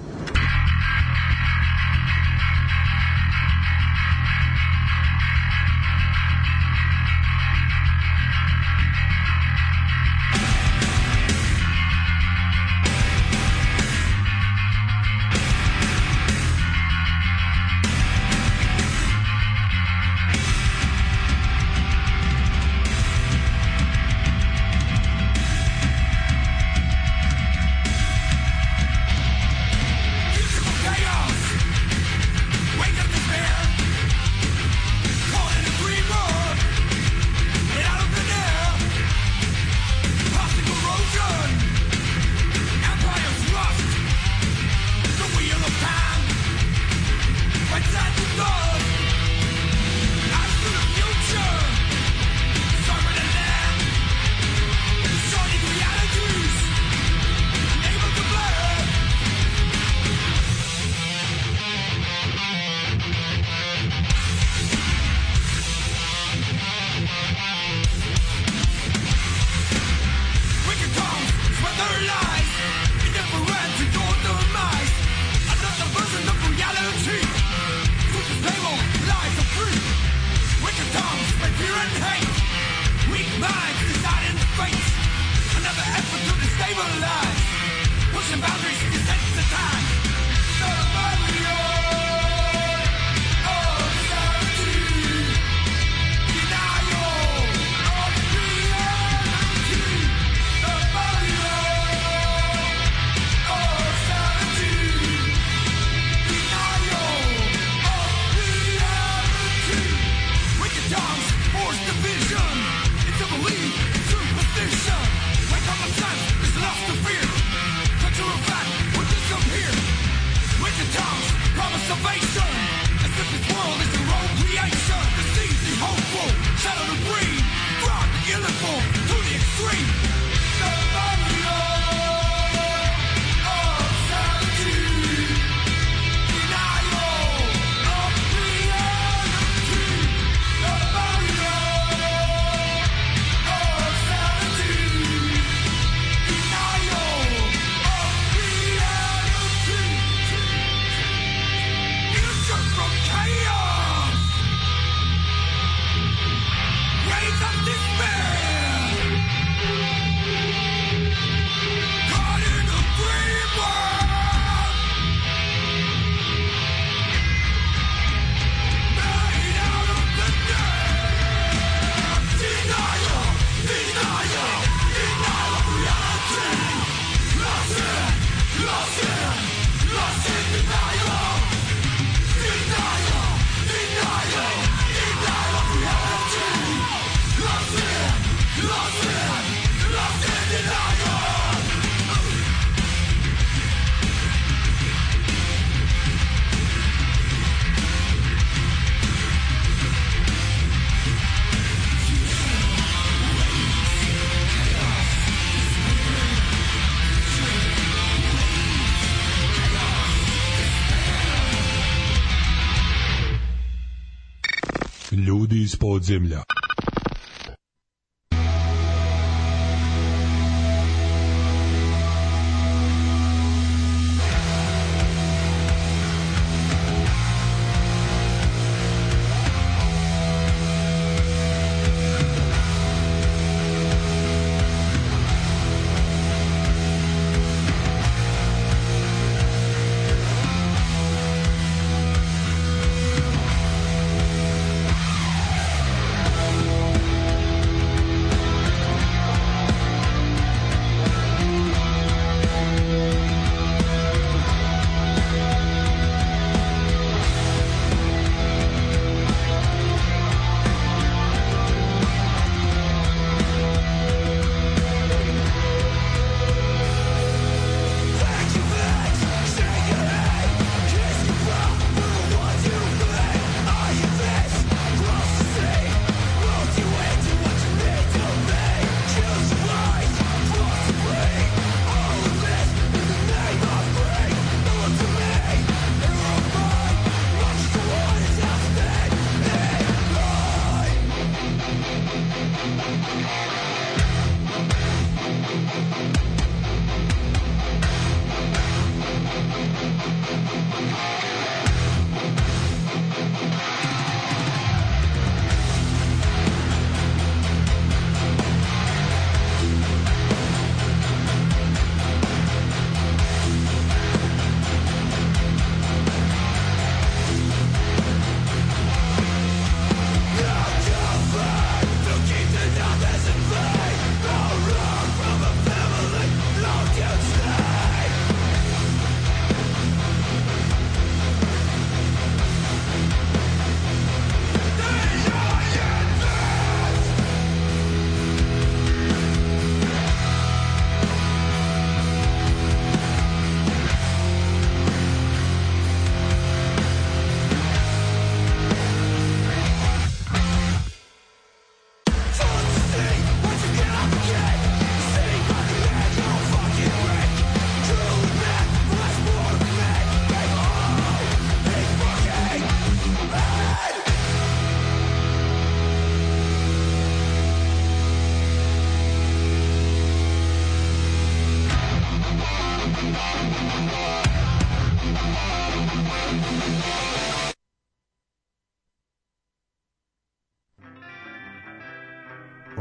Ljudi iz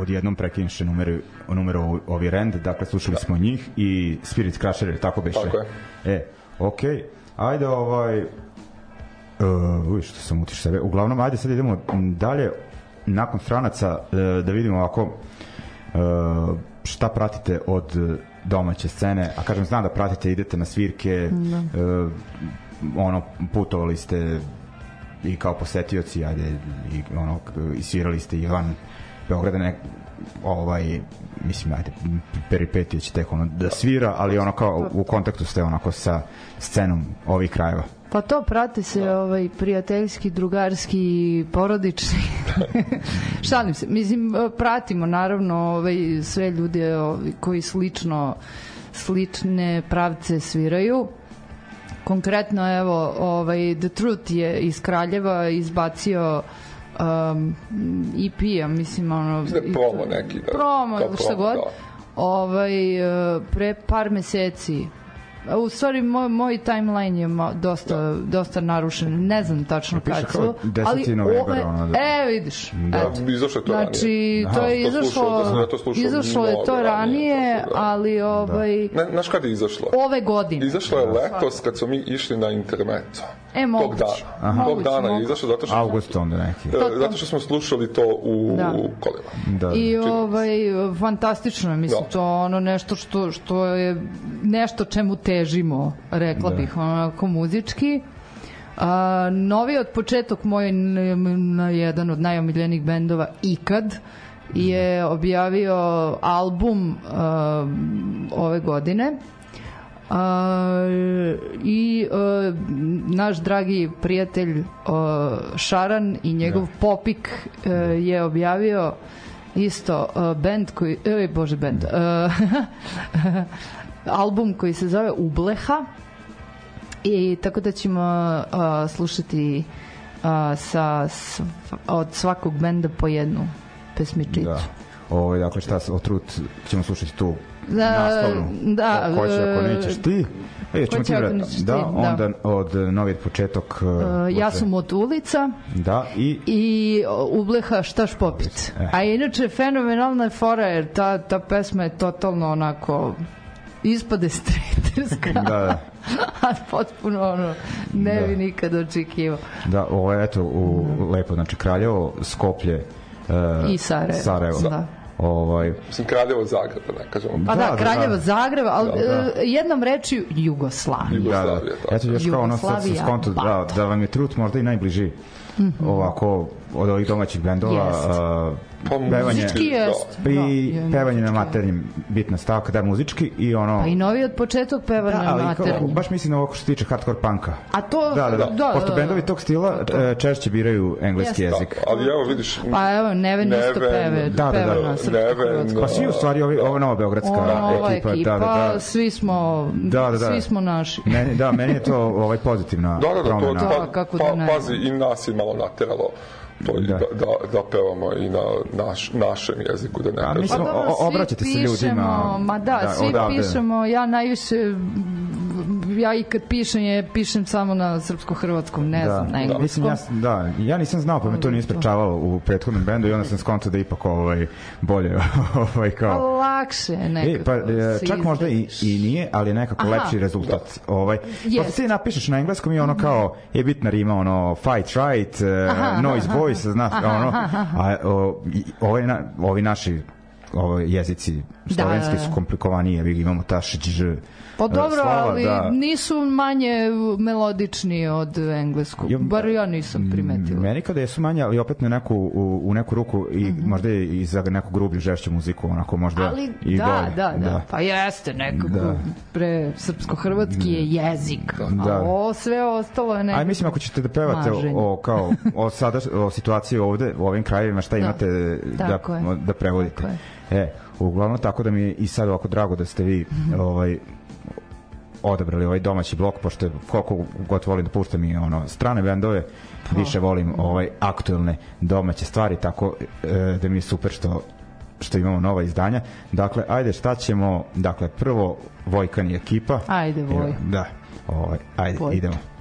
odjednom prekinše numere, numero ovi rend, dakle slušali smo njih i Spirit Crusher, tako beše. Tako je. E, okej, okay. ajde ovaj, uh, uj, što sam utiš sebe, uglavnom, ajde sad idemo dalje, nakon stranaca uh, da vidimo ovako uh, šta pratite od domaće scene, a kažem, znam da pratite, idete na svirke, Da. uh, ono, putovali ste i kao posetioci, ajde, i ono, i svirali ste i van Beograda, ne, ovaj, mislim, ajde, peripetije će tek ono da svira, ali ono kao u kontaktu ste onako sa scenom ovih krajeva. Pa to prate se ovaj prijateljski, drugarski, porodični. Šalim se. Mislim pratimo naravno ovaj sve ljude ovaj, koji slično slične pravce sviraju. Konkretno evo ovaj The Truth je iz Kraljeva izbacio um, EP, ja mislim ono Mislim da je promo neki, da. promo, Kao šta promo, god. da. Ovaj e, pre par meseci U stvari, moj, moj timeline je dosta, dosta narušen. Ne znam tačno Piše kad kao su. 10. Ali novembar, ove, ono da- E, vidiš. Da. Eto. Izašlo je to Znači, ranije. to je To slušao, izašlo, da sam to slušao izašlo je to ranije, ranije, tako da. ali ovaj, Ne, znaš kada je izašlo? ove godine. Izašlo je letos kad smo mi išli na intermeco. E, Tog dana. Aha. Tog Moguće, dana moguće. izašlo zato što... August onda neki. E, Zato što smo slušali to u Da. kolima. Da. I ovaj fantastično je, mislim Da. to ono nešto što što je nešto čemu težimo, rekla Da. bih, onako muzički. A, novi od početak moj na jedan od najomiljenijih bendova ikad je objavio album a, ove godine a, i a, naš dragi prijatelj a, Šaran i njegov Popik a, je objavio isto a, band koji e, bože band a, album koji se zove Ubleha. I tako da ćemo a, slušati a, sa sv- od svakog benda po jednu pesmičicu. Da. Ovo, dakle, šta, o Trut ćemo slušati tu Da, da, Ko će ako e, nećeš ti? E, ćemo će ti, ako bre- nećeš ti, da, da. onda od e, novi početok. Uh, ja sam od ulica Da, i i ubleha štaš popit. Eh. A inače fenomenalna je fora jer ta, ta pesma je totalno onako ispade streterska. da, da. a potpuno ono ne Da. bi nikad očekivao. Da, ovo je eto u lepo, znači Kraljevo, Skoplje uh, I Sarajevo. Sarajevo. Da. Ovaj, Mislim, Kraljevo Zagreb, da ne kažemo. Pa da, Da, da, Kraljevo, da. Zagreb, ali Da, da. e, jednom rečju Jugoslavija. da, da. Jugoslavija, tako. Eto još kao ono sad sam Jugoslavija, skonto da, da vam je Trut možda i najbliži ovako od ovih domaćih bendova Jest. uh, Pa pevanje Muzički Da. jest. i Da, je pevanje na muzički. maternjem bitna stavka, da muzički i ono Pa i novi od početak peva da, na maternjem. baš mislim na ovo što se tiče hardcore punka. A to... Da, da, da. da, Pošto da, bendovi da. tog stila e, češće biraju engleski Jeste. jezik. Ali evo vidiš, Pa evo, Neven isto Neven, peve, da, da, peva da. Neven, hrvatskom. Pa svi u stvari ovi, ova nova beogradska Ova ekipa, ekipa, da, da, da. svi smo, Da, da, da. svi smo naši. Meni, da, meni je to ovaj pozitivna da, da, da, to, promena. Da, pa, kako pa, da ne. pazi, i nas je malo nateralo to i Da. da, da, da pevamo i na naš, našem jeziku, da ne A kažem. mislim, Pa dobro, obraćate se ljudima, pišemo, Ma da, da, svi odavde. pišemo, ja najviše ja i kad pišem je pišem samo na srpsko-hrvatskom, ne Da, znam, na da. engleskom. Mislim, ja, da, ja nisam znao, pa me to nije sprečavalo u prethodnom bendu i onda sam skontao da ipak ovaj, bolje ovaj, Pa kao... lakše je E, nekako. pa, e, se čak možda i, i nije, ali nekako Aha. lepši rezultat. Ovaj, pa Jest. ti napišeš na engleskom i ono kao je bitna rima, ono fight right, uh, noise voice, znaš, ono, a o, ovaj, na, ovi naši ovaj jezici slovenski da, da. su komplikovaniji, vi imamo ta šđ, Pa dobro, slava, ali da. nisu manje melodični od engleskog. Jo, Bar ja nisam primetila. Meni kada jesu manje, ali opet na neku, u, u neku ruku i možda i za neku grublju, žešću muziku, onako možda Ali i da, bolje. da, da, Pa jeste nekako. Da. Pre srpsko-hrvatski je jezik. Da. A ovo sve ostalo je nekako. Aj mislim ako ćete da pevate Maženje. o, o kao o sada o situaciji ovde u ovim krajevima šta Da. imate da je. da prevodite. Tako je. E, uglavnom tako da mi je i sad ovako drago da ste vi Mhm. ovaj odabrali ovaj domaći blok pošto je, koliko god volim da puštam i ono strane bendove više volim ovaj aktuelne domaće stvari tako e, da mi je super što što imamo nova izdanja. Dakle, ajde šta ćemo, dakle prvo Vojkan i ekipa. Ajde, Voj. Da. Ovaj, ajde, Vojka. idemo.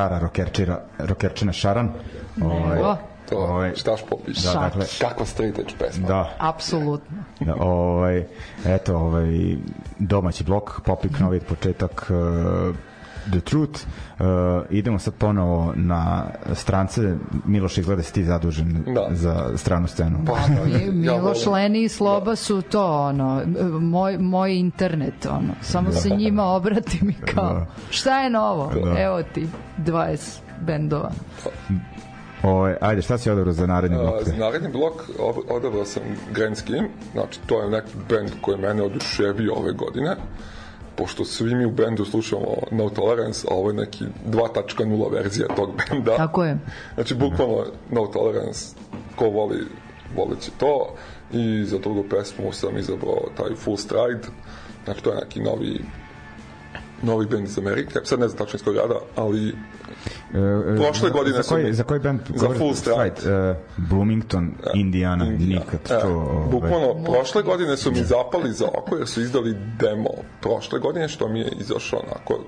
Stara rokerčira, rokerčina Šaran. Ovaj, Nego. To, Ovaj, štaš popiš. da, dakle, Kakva straight edge pesma. da, Apsolutno. da, ovaj, eto, ovaj, domaći blok, Popik, novi početak, uh, The Truth. Uh, idemo sad ponovo na strance. Miloš, izgleda da si ti zadužen Da. za stranu scenu. Pa, Mi- Miloš volim- Leni i Sloba su to, ono, moj, moj internet, ono. Samo se njima obratim i kao, Da. šta je novo? Da. Evo ti, 20 bendova. Ovaj, ajde, šta si odabrao za naredni blok? A, za naredni blok odabrao sam Grand Scheme, znači to je neki band koji je mene oduševio ove godine, pošto svi mi u bendu slušamo No Tolerance, a ovo je neki 2.0 verzija tog benda. Tako je. Znači, bukvalno No Tolerance, ko voli, volit će to. I za drugu pesmu sam izabrao taj Full Stride, znači to je neki novi novi band iz Amerike, sad ne znam tačno iz grada, ali E, e, prošle za- godine za su koji, mi- za koji band za? Full Stride. E, Bloomington, Indiana, Indija. nikad E, čuo. ovaj. Bukvalno, prošle godine su mi zapali za oko jer su izdali demo prošle godine, što mi je izašao onako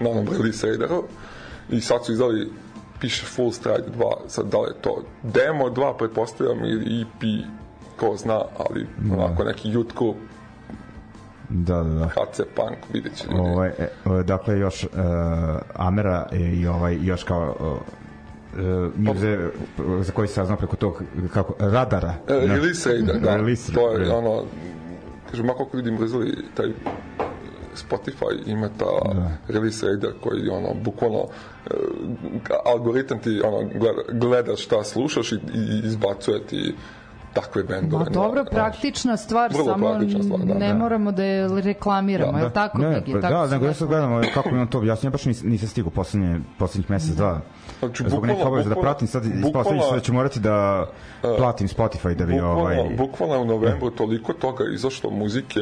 na onom release raideru i sad su izdali piše Full Stride 2, sad da li je to demo 2, pretpostavljam, ili EP, ko zna, ali onako neki YouTube, Da, da, da. HC Punk, vidjet će ljudi. Ovaj, e, e, dakle, još uh, Amera e, i ovaj, još kao uh, muze za koji se saznao preko tog kako, radara. E, release raider, da, Release to je raider. ono, kažem, ako kako vidim brzali taj Spotify ima ta Da. release raider koji ono bukvalno e, algoritam ti ono gleda, gleda šta slušaš i, i izbacuje ti takve bendove. Ma dobro, praktična stvar, Vrlo samo praktična stvar, da, ne da. moramo da je reklamiramo, Da, je li tako? Ne, Migi? pa, Tako da, nego ja sad gledam ovaj, kako mi on to objasnio, ja baš nis, nisam stigao poslednje, poslednjih mesec, dva. Znači, Zbog neke bukvalno- obaveze da pratim, sad ispostavit se da ću morati da platim Spotify da bi Bukvalno, ovaj... bukvalno u novembru toliko toga izašlo muzike,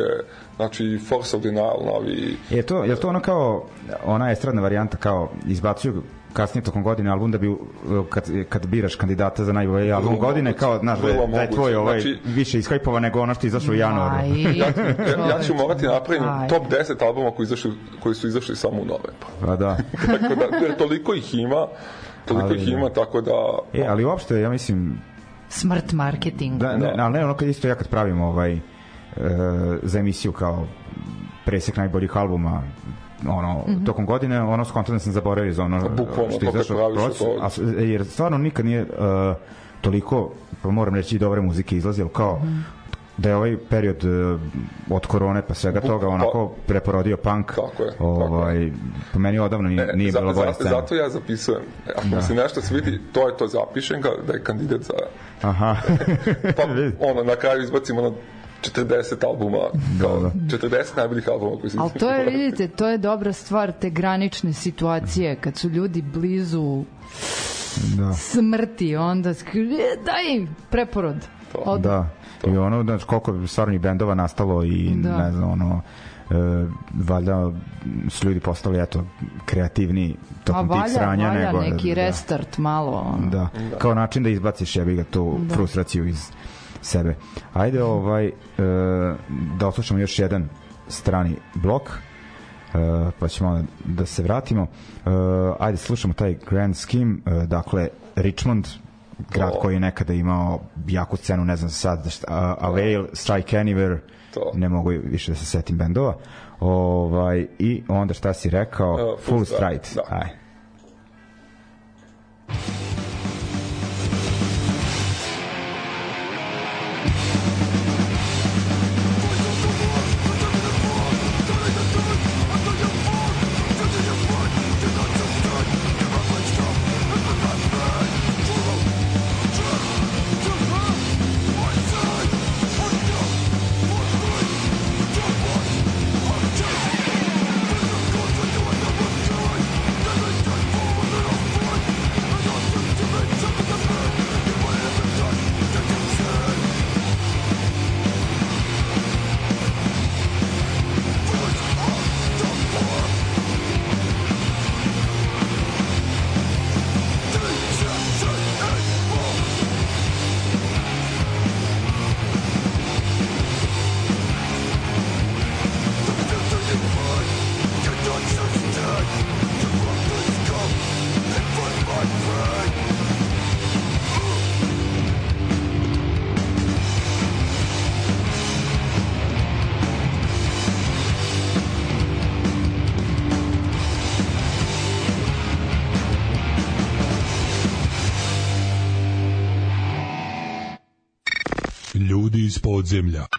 znači Force of Denial, novi, Je to, je to ono kao, ona estradna varijanta kao izbacuju kasnije tokom godine album da bi uh, kad, kad biraš kandidata za najbolji album Vrlo godine moguće, kao znaš da je, da je tvoj ovaj Znači- više ishajpova nego ono što je izašlo u januaru. Ja, ja, ja ću morati napraviti Aj. top 10 albuma koji, izašli, koji su izašli samo u novembru. Pa da. tako da, jer toliko ih ima, toliko Ali ih da. ima, tako da... E, ali uopšte, ja mislim, Smrt marketinga. da, ne, ali ne ono kad isto ja kad pravim ovaj, e, za emisiju kao presek najboljih albuma ono, tokom godine, ono skontam da sam zaboravio za ono bukvalno, što praviš proces, a, jer stvarno nikad nije uh, toliko, pa moram reći, i dobre muzike izlazi, ali kao da je ovaj period uh, od korone pa svega toga onako preporodio punk. Tako je, tako ovaj, po meni odavno nije, E, nije za- bilo bolja za- scena Zato ja zapisujem. E, Ako mi se nešto svidi, to je to, zapišem ga da je kandidat za... aha. Pa, ono, na kraju izbacim ono 40 albuma, kao, Da, 40 najboljih albuma koji se Ali to je, vidite, to je dobra stvar, te granične situacije, kad su ljudi blizu da. smrti, onda e, daj preporod. Od... Da, i ono, znači, koliko stvarnih bendova nastalo i Da. ne znam, ono, e, valjda su ljudi postali, eto, kreativni tokom tih valja, sranja. valja nego, neki da, restart malo. Ono. Da, kao način da izbaciš jebi ga tu Da. frustraciju iz sebe. Ajde ovaj e, da oslušamo još jedan strani blok e, pa ćemo onda da se vratimo. E, ajde slušamo taj Grand Scheme, e, dakle Richmond grad To. koji je nekada imao jaku scenu, ne znam sad, šta, Avail, Strike Anywhere, To. ne mogu više da se setim bendova. Ovaj, I onda šta si rekao? Uh, Full, Full. Stride, da. Aj. Podzemlja.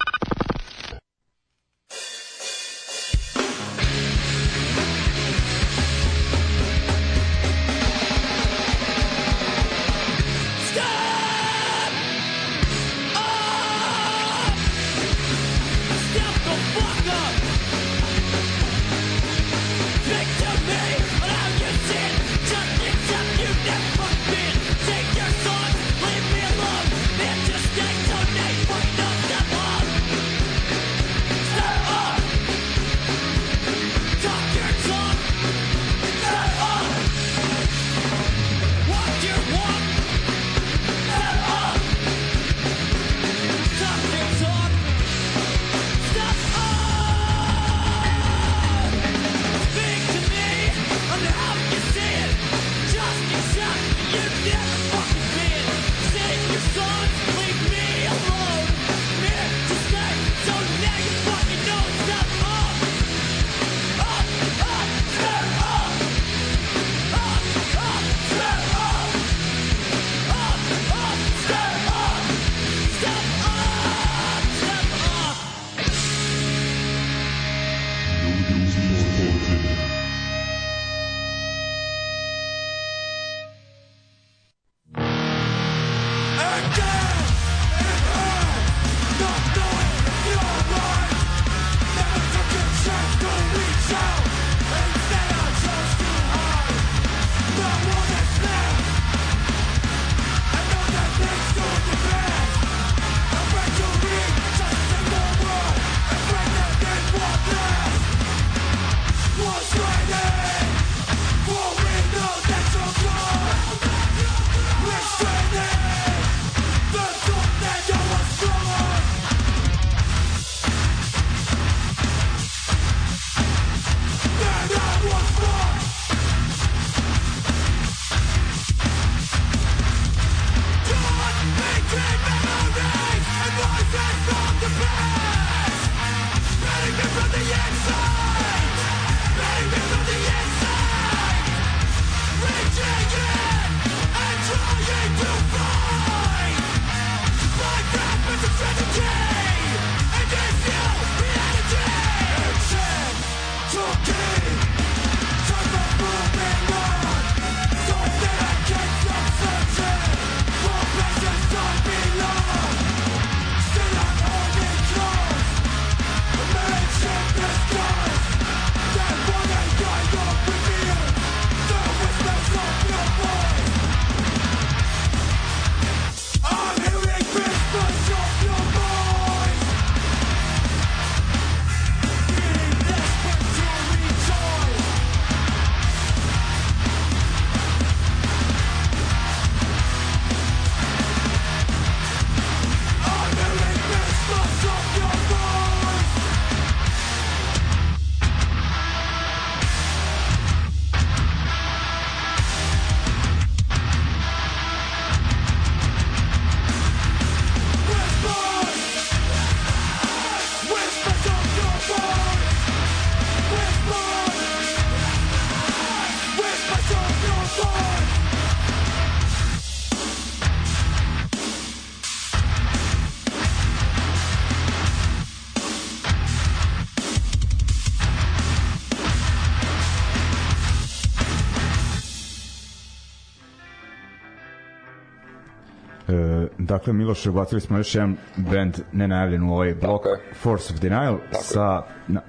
Dakle, Miloše, ubacili smo još jedan band nenajavljen u ovaj blok, Tako je. Force of Denial, je. sa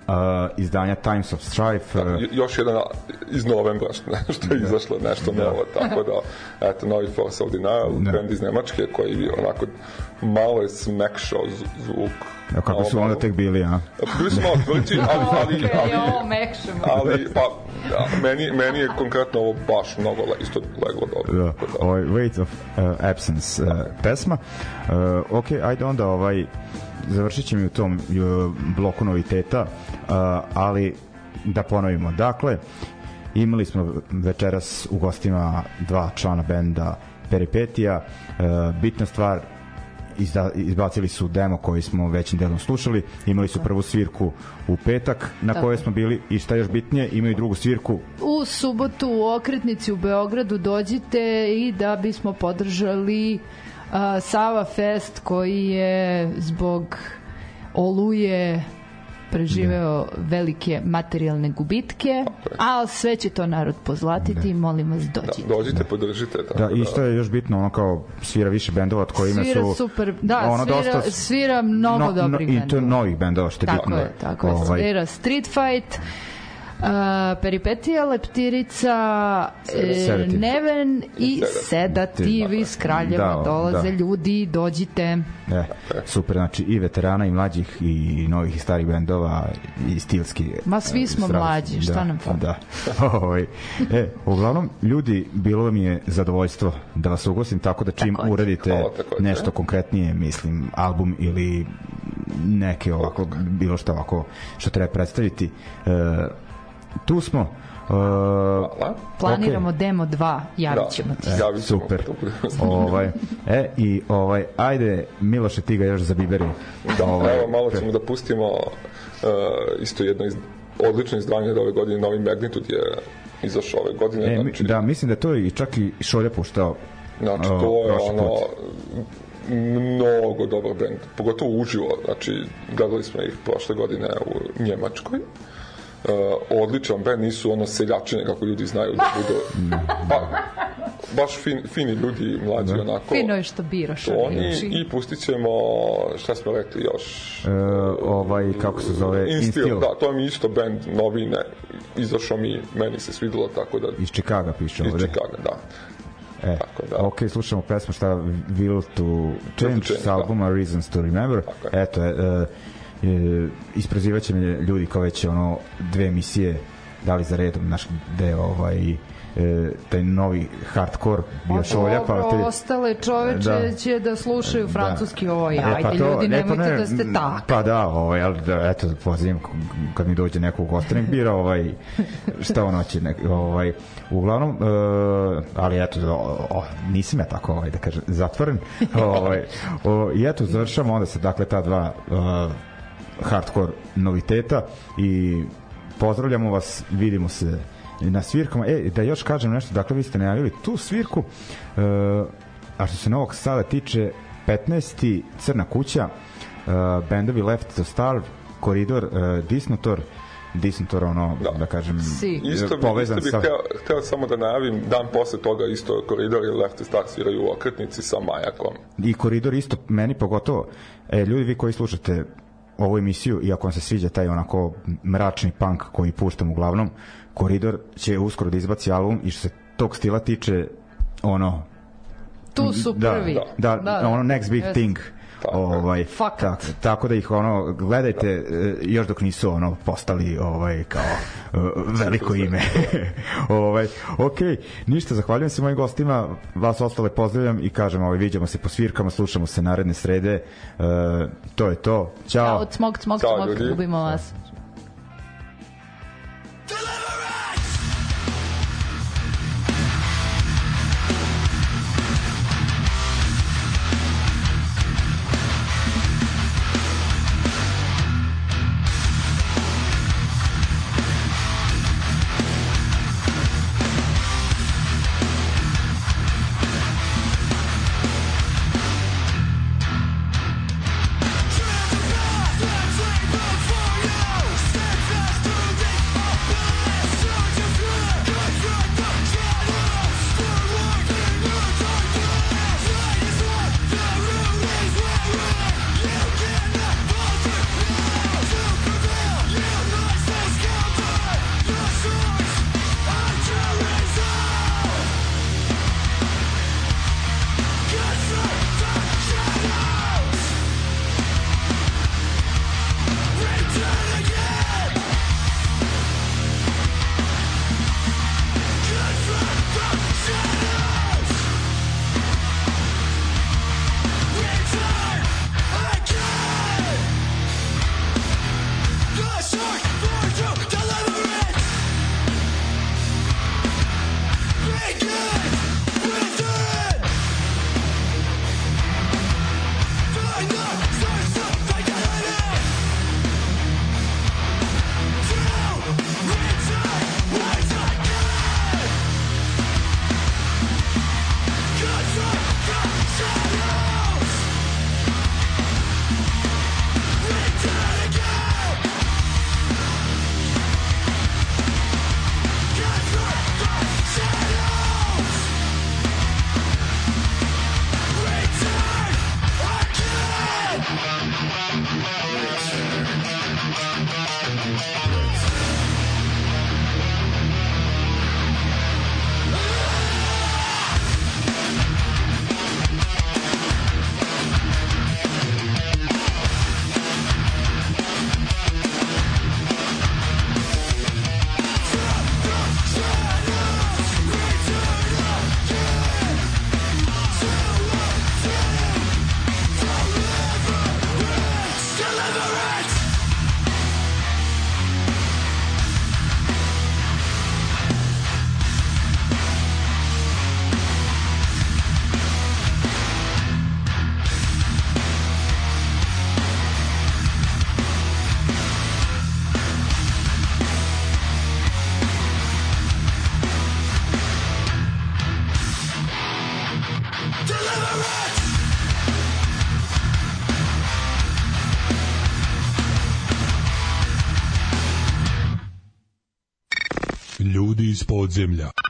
a, izdanja Times of Strife. e, J- još jedan iz novembra što, je izašlo nešto novo, tako da eto, novi Force of Denial, Da. band iz Nemačke koji je onako malo je smekšao zvuk. Evo kako Malo, su onda tek bili, a? Bili su malo tvrđi, ali, ali, ali, mekšemo. ali pa, da, meni, meni je konkretno ovo baš mnogo le, isto leglo dobro. Da, da. ovaj Weight of uh, Absence uh, pesma. Uh, ok, ajde onda ovaj završit ćemo i u tom uh, bloku noviteta, uh, ali da ponovimo. Dakle, imali smo večeras u gostima dva člana benda Peripetija. Uh, bitna stvar, izda, izbacili su demo koji smo većim delom slušali, imali su prvu svirku u petak na Tako. kojoj smo bili i šta još bitnije, imaju drugu svirku U subotu u okretnici u Beogradu dođite i da bismo podržali uh, Sava Fest koji je zbog oluje preživeo velike materijalne gubitke, a sve će to narod pozlatiti, molim vas dođite. Da, dođite, podržite. Tako Da, i što je još bitno, ono kao svira više bendova od kojima Svira su... super, da, ono svira, dosta- svira mnogo dobrih I to bendova. novih bendova, što je Tako bitno. je, tako je. Ovaj, Svira Street Fight, peripetija Leptirica e, Sedativ. Neven i Sedativ iz Kraljeva Da, dolaze da. ljudi, dođite E, super, znači i veterana i mlađih i novih i starih bendova i stilski. Ma, svi e, smo zdrav- mlađi, šta da, nam fali? Da. Ovaj, e, uglavnom, ljudi, bilo mi je zadovoljstvo da vas ugostim tako da čim Takođe. uradite Hvala, takođe. nešto konkretnije, mislim, album ili neke ovako, bilo što ovako što treba predstaviti. E, tu smo. Hvala. planiramo Ok. demo 2 javit ćemo ti Da, javit ćemo. Super. Ovaj, e, i ovaj, ajde, Miloše, ti ga još zabiberi. Da, ovaj, evo malo ćemo da pustimo uh, isto jedno iz, odlično izdanje od ove godine, Novi Magnitude je izašao ove godine. E, znači, da, mislim da je to i čak i Šolja puštao. Znači, o, to je prošli ono put. mnogo dobar bend, pogotovo uživo, znači gledali smo ih prošle godine u Njemačkoj. Uh, odličan bend, nisu ono seljačine kako ljudi znaju da budu pa, baš fin, fini ljudi mlađi onako Fino je što biraš oni reči. i pustit ćemo šta smo rekli još E, ovaj, kako se zove? Instil, Instil. da, to mi je isto band novine izašao mi, meni se svidelo tako da Iz Čikaga piše iz. Chicaga, da E, Tako da. Ok, slušamo pesmu šta Will to Change Change, sa albuma Reasons to Remember. Tako. Eto, e, e, isprozivaće me ljudi kao već ono dve emisije dali za redom naš gde ovaj e, taj novi hardcore bio šolja pa te, ostale čoveče Da. će da slušaju francuski ovaj, E, ajde to- ljudi, ne, pa nemojte ne, da ste tak. Pa da, ovaj, ali da, eto, pozivam k- kad mi dođe neko nek bira ovaj, šta on hoće, nek, ovaj, uglavnom, uh, ali eto, o, o, nisam ja tako, ovaj, da kažem, zatvoren, ovaj, o, i eto, završamo onda se, dakle, ta dva uh, hardcore noviteta i pozdravljamo vas, vidimo se na svirkama. E, da još kažem nešto, dakle, vi ste najavili tu svirku, uh, a što se Novog Sada tiče, 15. Crna kuća, uh, bendovi Left to Starve, Koridor, uh, Disnotor, Disnotor, ono, da, Da. kažem, Si. Isto bi, povezan isto bi sa... hteo, hteo samo da najavim, dan posle toga isto koridor i Left Star sviraju u okretnici sa Majakom. i koridor isto meni pogotovo e, ljudi vi koji slušate ovu emisiju i ako vam se sviđa taj onako mračni punk koji puštam uglavnom koridor će uskoro da izbaci album i što se tog stila tiče ono Tu su da, prvi. da, da, ono next big Jeste. thing. Ovaj Fakat. tako, tako da ih ono gledajte e, još dok nisu ono postali ovaj kao e, veliko ime ovaj okej ništa zahvaljujem se mojim gostima vas ostale pozdravljam i kažem ovaj viđamo se po svirkama slušamo se naredne srede e, to je to ćao Ćao, cmok, Ćao, cmok, ljudi. ljubimo vas. Podzemlja.